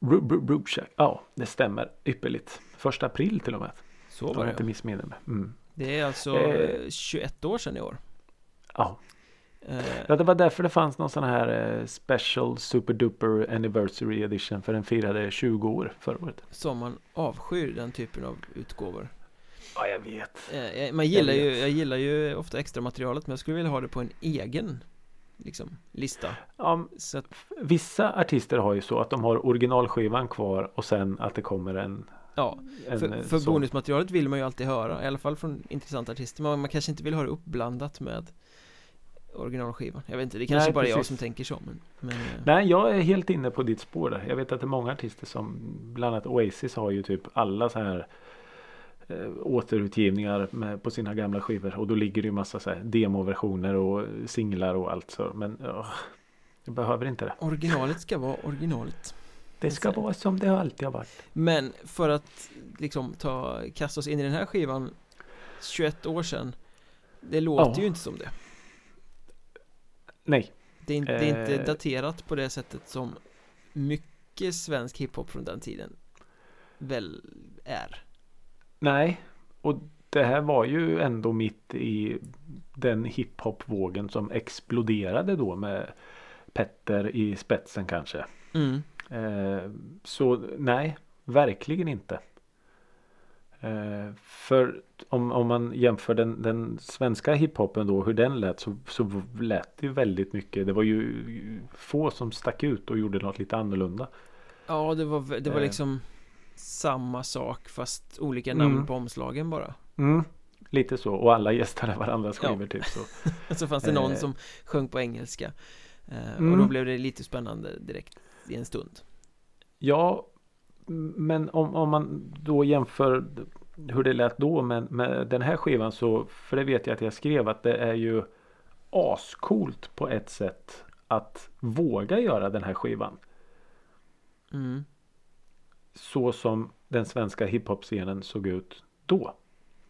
Ru- Ru- Rubshak. Ja, det stämmer ypperligt. Första april till och med. Så Om var jag inte det missminner mig. Mm. Det är alltså Eh. eh, 21 år sedan i år Ja. eh, ja, det var därför det fanns någon sån här eh, Special Super Duper Anniversary Edition. För den firade 20 år förra året. Som man avskyr den typen av utgåvor Ja, jag vet. eh, jag- Man gillar Jag ju, vet. jag gillar ju ofta extra materialet men jag skulle vilja ha det på en egen Liksom, lista Ja, Så att, vissa artister har ju så att de har originalskivan kvar och sen att det kommer en, ja en För, eh, för sån. bonusmaterialet vill man ju alltid höra, i alla fall från intressanta artister Men man kanske inte vill ha det uppblandat med originalskivan Jag vet inte, det kanske Nej, bara är jag precis. som tänker så men, men eh, Nej, jag är helt inne på ditt spår där. Jag vet att det är många artister som bland annat Oasis har ju typ alla så här återutgivningar med, på sina gamla skivor och då ligger det ju massa så här demoversioner och singlar och allt så. Men ja, jag behöver inte det. originalet ska vara originalet Det ska vara som det alltid har varit. Men för att liksom ta, kasta oss in i den här skivan 21 år sedan Det låter Ja. ju inte som det Nej, Det är, inte, det är inte Eh. daterat på det sättet som mycket svensk hiphop från den tiden väl är nej. Och det här var ju ändå mitt i den hiphop-vågen som exploderade då med Petter i spetsen kanske. mm. Eh, så nej, verkligen inte. Eh, för om, om man jämför den, den svenska hiphopen då, hur den lät så, så lät det ju väldigt mycket. Det var ju få som stack ut och gjorde något lite annorlunda. Ja det var, det var Eh. Samma sak fast olika namn Mm. på omslagen bara Mm, lite så och alla gästade varandras Ja. skivor typ så. <laughs> Så fanns det någon Eh. som sjöng på engelska eh, Och Mm. då blev det lite spännande direkt i en stund Ja, men om, om man då jämför hur det lät då med, med den här skivan så för det vet jag att jag skrev att det är ju ascoolt på ett sätt att våga göra den här skivan. mm. Så som den svenska hiphop-scenen såg ut då.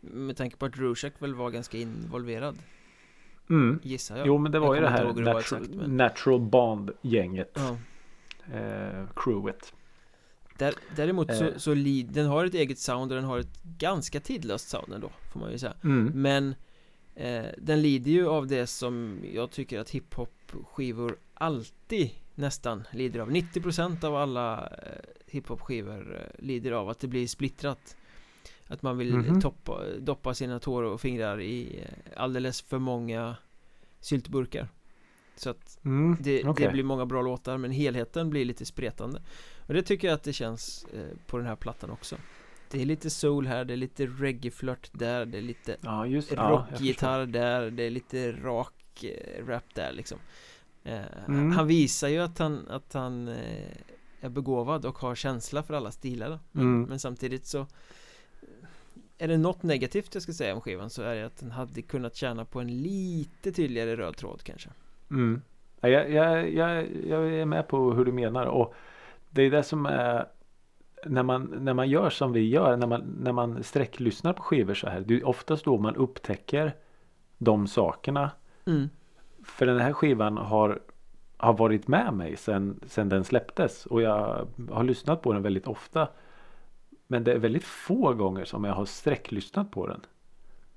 Med tanke på att Rushak väl var ganska involverad Mm. Gissar jag Jo men det Jag var ju det här natural, exakt, men- natural Bond-gänget. ja. Eh, crewet. Där, Däremot så, Eh. så li, den har ett eget sound och den har ett ganska tidlöst sound ändå Får man ju säga Mm. Men eh, den lider ju av det som jag tycker att hiphop-skivor alltid nästan lider av. 90% av alla eh, hiphop-skivor eh, lider av att det blir splittrat. Att man vill Mhm. toppa, doppa sina tår och fingrar i eh, alldeles för många syltburkar. Så att Mm. det, okej. det blir många bra låtar men helheten blir lite spretande. Och det tycker jag att det känns eh, på den här plattan också. Det är lite soul här, det är lite reggae-flört där, det är lite Ja just ja, rockgitarr där, det är lite rak rap där liksom. eh, Mm. Han visar ju att han, att han eh, är begåvad och har känsla för alla stilar men, Mm. men samtidigt så Är det något negativt jag ska säga om skivan så är det att den hade kunnat tjäna på en lite tydligare röd tråd kanske Mm. Ja, Jag, jag, jag, jag är med på hur du menar och det är det som är när man, när man gör som vi gör, när man, när man sträcklyssnar på skivor så här. Det är oftast då man upptäcker de sakerna. mm. För den här skivan har, har varit med mig sen, sen den släpptes och jag har lyssnat på den väldigt ofta. Men det är väldigt få gånger som jag har sträcklyssnat på den.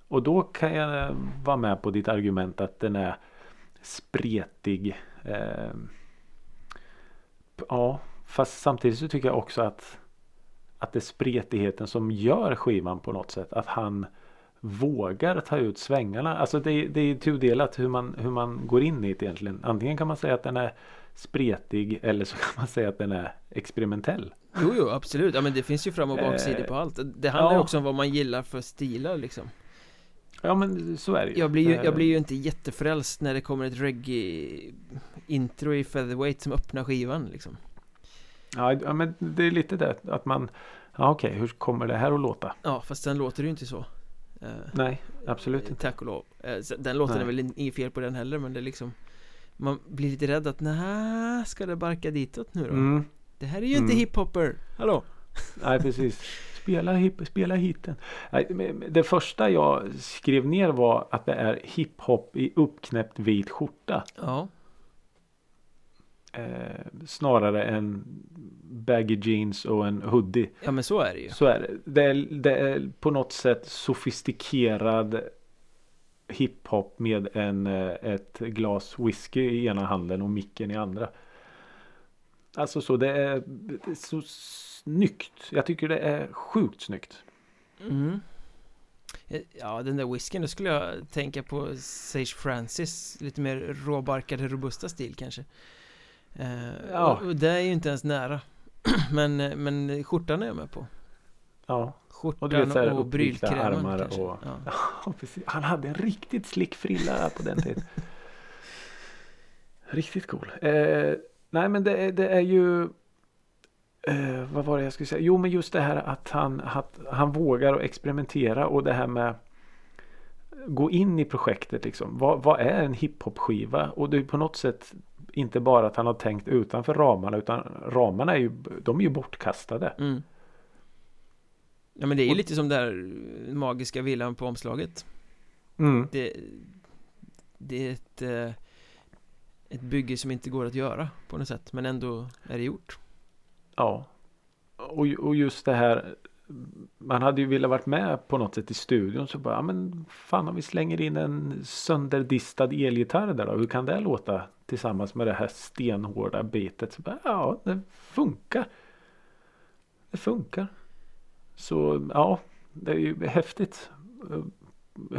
Och då kan jag vara med på ditt argument att den är spretig. Eh, ja, fast samtidigt så tycker jag också att att det är spretigheten som gör skivan på något sätt. Att han vågar ta ut svängarna. Alltså det, är- det är tudelat hur man, hur man går in i det egentligen. Antingen kan man säga att den är spretig eller så <laughs> kan man säga att den är experimentell. Jo, jo, absolut. Ja, men det finns ju fram och baksidor Eh, på allt. Det handlar ja. också om vad man gillar för stilar liksom. Ja men så är det ju. Jag blir ju, Eh, jag blir ju inte jättefrälst när det kommer ett reggae-intro i Featherweight som öppnar skivan liksom. Ja, men det är lite det att man Ja okej, hur kommer det här att låta? Ja, fast sen låter det ju inte så. Eh, Nej, absolut inte. Tack och lov. Eh, Den låten är Nej. väl in- inget fel på den heller, men det är liksom Man blir lite rädd att nej, ska det barka ditåt nu då? Mm. Det här är ju inte Mm. hiphopper, hallå? Nej precis. Spela, hip, spela hiten. Nej, Det första jag skrev ner var att det är hiphop i uppknäppt vit skjorta. Ja, Eh, snarare än baggy jeans och en hoodie. ja men så är det ju Så är det. Det är, det är på något sätt sofistikerad hiphop med en, eh, ett glas whisky i ena handen och micken i andra. Alltså så det är, så snyggt. Jag tycker det är sjukt snyggt. mm. Ja, den där whiskyn, då skulle jag tänka på Sage Francis Lite mer råbarkade, robusta stil kanske eh, Ja. och, och det är ju inte ens nära <clears throat> Men, men skjortan är jag med på Ja, Skjortan Och du vet, så här och brylkrämen kanske och- ja. <laughs> Ja, precis. Han hade en riktigt slick frilla på den tiden. <laughs> riktigt cool. Eh, nej men det, är- det är ju eh, Vad var det jag skulle säga? Jo men just det här att han, att han vågar att experimentera och det här med Gå in i projektet liksom. Vad, vad är en hiphop-skiva? Och det är på något sätt inte bara att han har tänkt utanför ramarna utan ramarna är ju, de är ju bortkastade. Mm. Ja men det är ju lite som där magiska villan på omslaget Mm. Det, det är ett, eh, ett bygge som inte går att göra på något sätt Men ändå är det gjort Ja. Och, och just det här. Man hade ju velat varit med på något sätt i studion. Så bara, ja men fan om vi slänger in en sönderdistad elgitarr där då. Hur kan det låta tillsammans med det här stenhårda bitet? Så bara, ja, det funkar. Det funkar. Så ja, det är ju häftigt. Eh,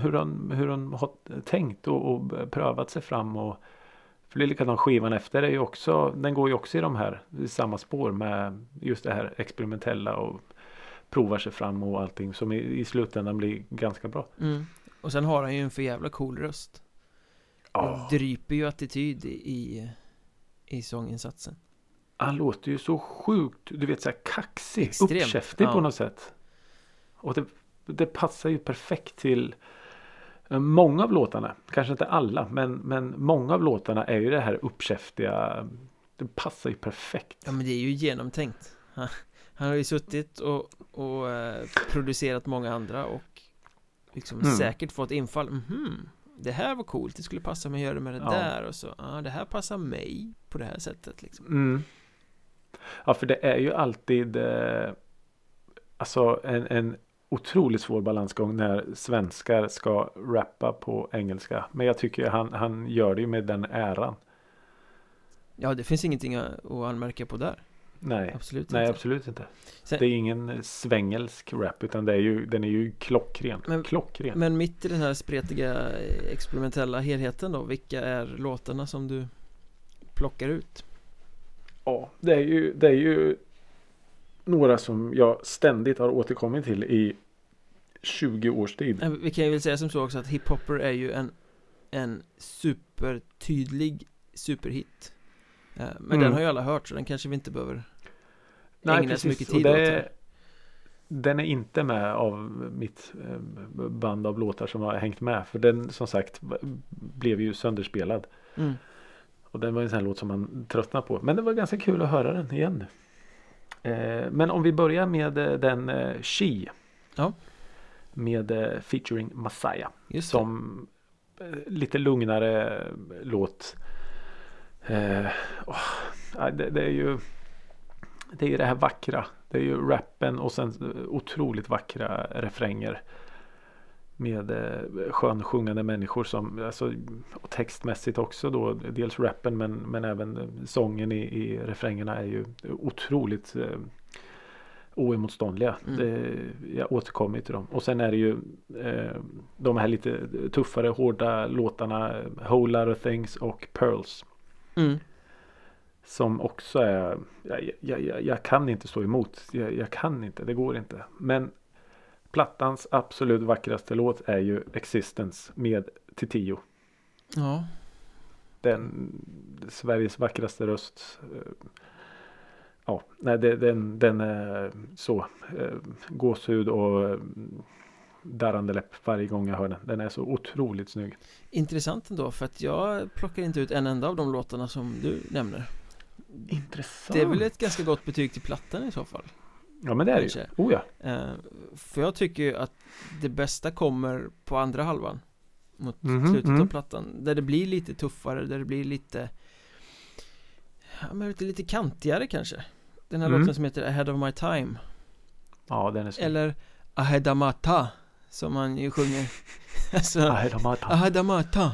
hur han, hur han har tänkt och, och prövat sig fram och för det är likadant skivan efter är ju också Den går ju också i de här i samma spår med just det här experimentella och provar sig fram och allting som i, i slutändan blir ganska bra. mm. Och sen har han ju en för jävla cool röst Och dryper ju attityd i, i sånginsatsen han låter ju så sjukt, du vet så här kaxig, Extremt, uppkäftig ja. på något sätt. Och det, det passar ju perfekt till eh, Många av låtarna, kanske inte alla, men, men många av låtarna är ju det här uppkäftiga Det passar ju perfekt. Ja men det är ju genomtänkt Han, har ju suttit och, och eh, producerat många andra och liksom Mm. säkert fått infall mhm Det här var coolt, det skulle passa mig att göra med det Ja. där och så Ja, det här passar mig på det här sättet liksom Mm. Ja, för det är ju alltid eh, alltså en, en otroligt svår balansgång när svenskar ska rappa på engelska. Men jag tycker han, han gör det ju med den äran. Ja, det finns ingenting att anmärka på där Nej, Absolut nej inte absolut inte. Sen- Det är ingen svängelsk rap utan det är ju, den är ju klockren. Men- klockren. Men mitt i den här spretiga experimentella helheten då Vilka är låtarna som du plockar ut? Ja, det är ju, det är ju några som jag ständigt har återkommit till i 20 års tid. Vi kan ju väl säga som så också att hiphopper är ju en En supertydlig superhit Eh, Men Mm. den har ju alla hört så den kanske vi inte behöver Nej, ägna så mycket tid åt det, här. Den är inte med av mitt eh, band av låtar som har hängt med. För den som sagt blev ju sönderspelad. mm. Och den var en sån här låt som man tröttnar på. Men det var ganska kul att höra den igen. Eh, men om vi börjar med eh, den She. Ja. Med featuring Messiah. Som lite lugnare låt. Eh, ja, det, det är ju Det är ju det här vackra. Det är ju rappen och sen eh, otroligt vackra refränger. Med eh, skönsjungande människor som alltså, och textmässigt också då dels rappen men, men även eh, sången i, i refrängerna är ju otroligt eh, oemotståndliga. Mm. Det, jag återkommer till dem. Och sen är det ju eh, de här lite tuffare hårda låtarna Whole Lotta Things och Pearls. mm. Som också är jag, jag, jag, jag kan inte stå emot. Jag, kan inte, det går inte. Men plattans absolut vackraste låt är ju Existence med Titiyo. Ja, Den Sveriges vackraste röst. eh, Ja, nej, den, den är så eh, gåshud och eh, darrande läpp varje gång jag hör den. Den är så otroligt snygg. Intressant ändå för att jag plockar inte ut en enda av de låtarna som du nämner Intressant. Det är väl ett ganska gott betyg till plattan i så fall Ja men det är det ju. Oh ja. eh, För jag tycker ju att det bästa kommer på andra halvan Mot Mhm, slutet av mhm. plattan Där det blir lite tuffare, där det blir lite Ja men lite, lite kantigare kanske Den här Mm. låten som heter Ahead of my time Ja den är snygg. Eller Ahedamata Som man ju sjunger <laughs> Alltså tagit- Ahedamata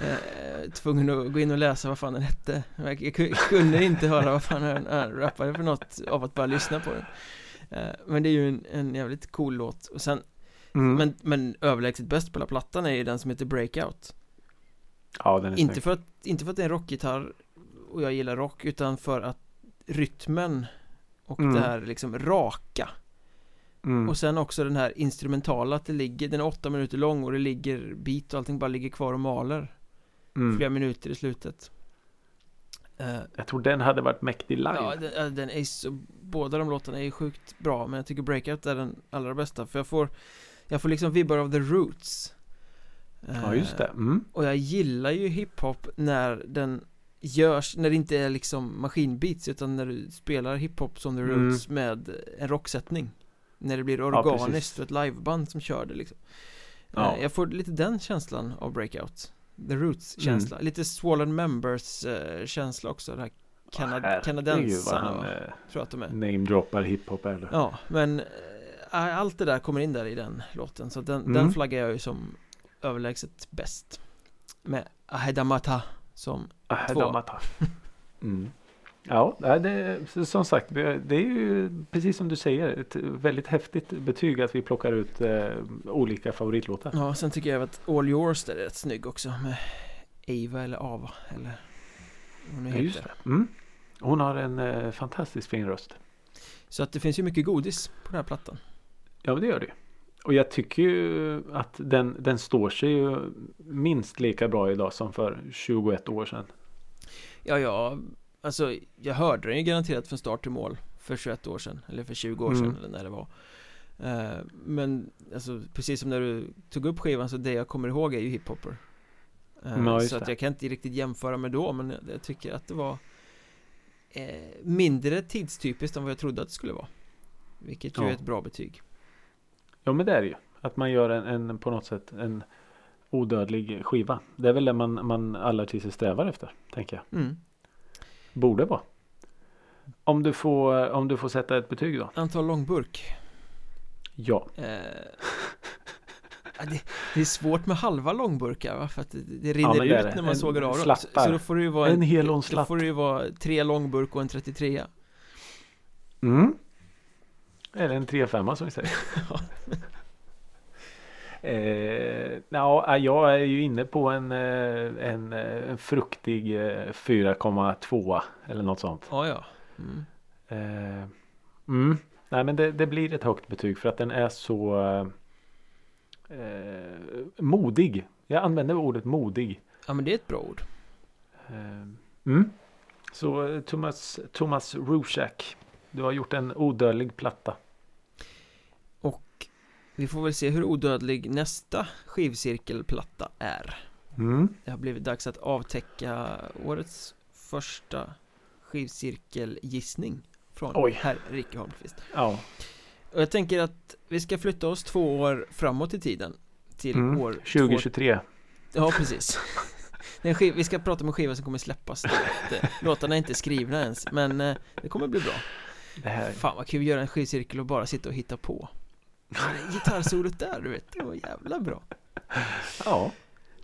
eh, Tvungen att gå in och läsa vad fan den hette Jag jag ku- kunde inte höra vad fan han han rappade för något av att bara lyssna på den eh, Men det är ju en, en jävligt cool låt och sen Mm. men, men överlägset bäst på hela plattan är ju den som heter Breakout Ja den är inte snygg. för, att, inte för att det är en rockgitarr och jag gillar rock utan för att rytmen och Mm. det här liksom raka Mm. Och sen också den här instrumentala att det ligger, den är åtta minuter lång och det ligger beat och allting bara ligger kvar och maler Mm. Flera minuter i slutet Eh, Jag tror den hade varit mäktig live. Ja, den, ja, den är så, båda de låtarna är ju sjukt bra Men jag tycker Breakout är den allra bästa För jag får Jag får liksom vibbar av The Roots Ja, just det. Eh, Mm. Och jag gillar ju hiphop när den görs, när det inte är liksom maskinbeats utan när du spelar hiphop som The Mm. Roots med en rocksättning När det blir Ja, organiskt precis. och ett liveband som kör det liksom Ja. Eh, Jag får lite den känslan av Breakout The Roots Mm. lite Swollen Members eh, känsla också, det här Kanad- kanadensarna han tror jag att de är namedroppar hiphop eller? Ja, men eh, allt det där kommer in där i den låten Så den, Mm. den flaggar jag ju som överlägset bäst Med Ahedamata som Ah, Två. <laughs> Mm. Ja, det, som sagt, det är ju precis som du säger ett väldigt häftigt betyg att vi plockar ut eh, olika favoritlåtar. Ja, sen tycker jag att All Yours där är rätt snygg också med Ava eller Ava eller hon nu Ja, just heter det. Mm. Hon har en eh, fantastiskt fin röst. Så att det finns ju mycket godis på den här plattan Ja, det gör det. Och jag tycker ju att den, den står sig ju minst lika bra idag som för 21 år sedan. Ja, ja, alltså jag hörde den ju garanterat från start till mål för 21 år sedan Eller för 20 år sedan Mm. eller när det var Eh, Men alltså precis som när du tog upp skivan så det jag kommer ihåg är ju hiphopper Ja, just Så att jag kan inte riktigt jämföra med då men jag, jag tycker att det var eh, Mindre tidstypiskt än vad jag trodde att det skulle vara Vilket ju Ja. är ett bra betyg Ja, men det är det ju. Att man gör en, en på något sätt en odödlig skiva. Det är väl det man, man alla artister strävar efter, tänker jag. mm. Borde vara. Om du får, om du får sätta ett betyg då? Antal långburk Ja. Eh, <laughs> ja, det, det är svårt med halva långburkar va? För att det, det rinner är ut det. när man En sågar av dem så, då får det ju vara En hel och en Då får det ju vara tre långburk och en 33 Mm. Eller en 3-5 som vi säger. <laughs> <laughs> Eh, ja, jag är ju inne på en, eh, en, eh, en fruktig eh, 4,2 eller något sånt. Ja, ja mm. Eh, mm. Nej men det, det blir ett högt betyg för att den är så eh, eh, modig. Jag använder ordet modig. Ja men det är ett bra ord Eh, mm. Så eh, Thomas, Thomas Rushak. Du har gjort en odödlig platta. Vi får väl se hur odödlig nästa skivcirkelplatta är Mm. Det har blivit dags att avtäcka årets första skivcirkelgissning Från Oj. herr Rikke Holmqvist Ja. Och jag tänker att vi ska flytta oss två år framåt i tiden Till Mm. år 2023. Ja, precis skiv, Vi ska prata om en skiva som kommer släppas Låtarna är inte skrivna ens Men eh, det kommer bli bra Det här. Fan vad kul att göra en skivcirkel och bara sitta och hitta på <laughs> Gitarrsolot där du vet, det var jävla bra Ja.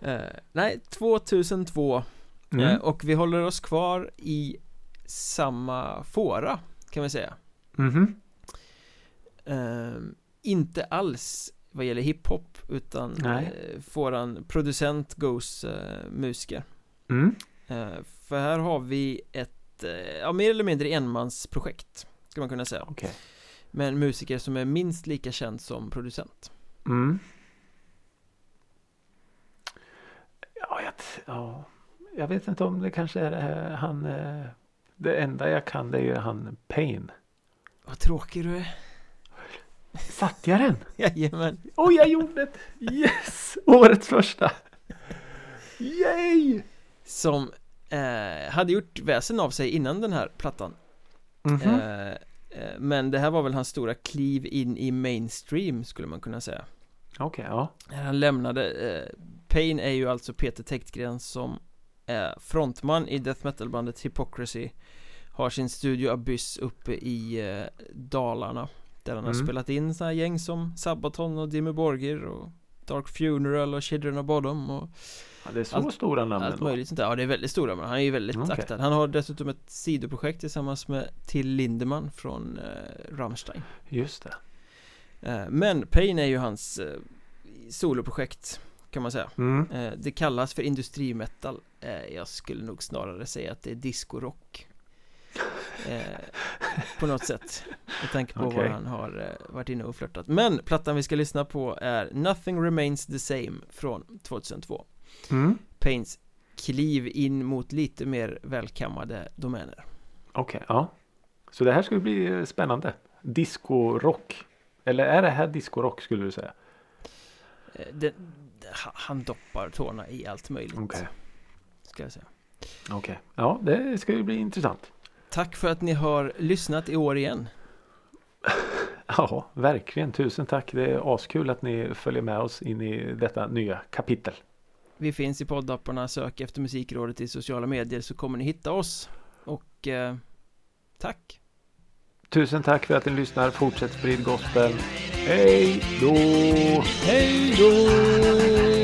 eh, Nej, 2002 Mm. eh, Och vi håller oss kvar i samma fåra kan vi säga Mhm. eh, Inte alls vad gäller hiphop utan Nej. eh, fåran producent Goes eh, musiker Mm. Eh, För här har vi ett, ja mer eller mindre enmansprojekt Ska man kunna säga Okej. Med en musiker som är minst lika känd som producent Mm. Ja, jag, ja, jag vet inte om det kanske är här, han. eh, Det enda jag kan det är ju han Pain. Vad tråkig du är Satt jag den? Jajamän. Oj, jag gjorde det! Yes! Årets första! Yay! Som eh, hade gjort väsen av sig innan den här plattan. Mhm. Eh, eh, men det här var väl hans stora kliv in i mainstream skulle man kunna säga. Okej, ja. När han lämnade eh, Pain är ju alltså Peter Täktgren som är frontman i death metal-bandet Hypocrisy Har sin studio Abyss uppe i eh, Dalarna Där han har Mm. spelat in sådana gäng som Sabaton och Dimmy Borgir och Dark Funeral och Children of Bodom och ja. Det är så Allt- stora namn allt ändå. möjligt sånt där Ja det är väldigt stora men han är ju väldigt Okej. aktad Han har dessutom ett sidoprojekt tillsammans med Till Lindemann från eh, Rammstein Just det. eh, Men Pain är ju hans eh, soloprojekt kan man säga Mm. Eh, Det kallas för industrimetal eh, Jag skulle nog snarare säga att det är discorock eh, På något sätt Med tanke på Okej. vad han har eh, varit inne och flörtat Men plattan vi ska lyssna på är Nothing Remains the Same från 2002 Mm. Pains kliv in mot lite mer välkammade domäner Okej, ja. Så det här ska bli eh, spännande. Disco-rock. Eller är det här disco-rock skulle du säga? Eh, det, ha- Han doppar tårna i allt möjligt Okej. Ska jag säga Okej. Ja, det ska ju bli intressant. Tack för att ni har lyssnat i år igen <laughs> Ja, verkligen. Tusen tack. Det är askul att ni följer med oss in i detta nya kapitel. Vi finns i poddapparna, sök efter Musikrådet i sociala medier så kommer ni hitta oss Och eh, tack! Tusen tack för att ni lyssnar. Fortsätt sprid gospel. Hej då! Hej då!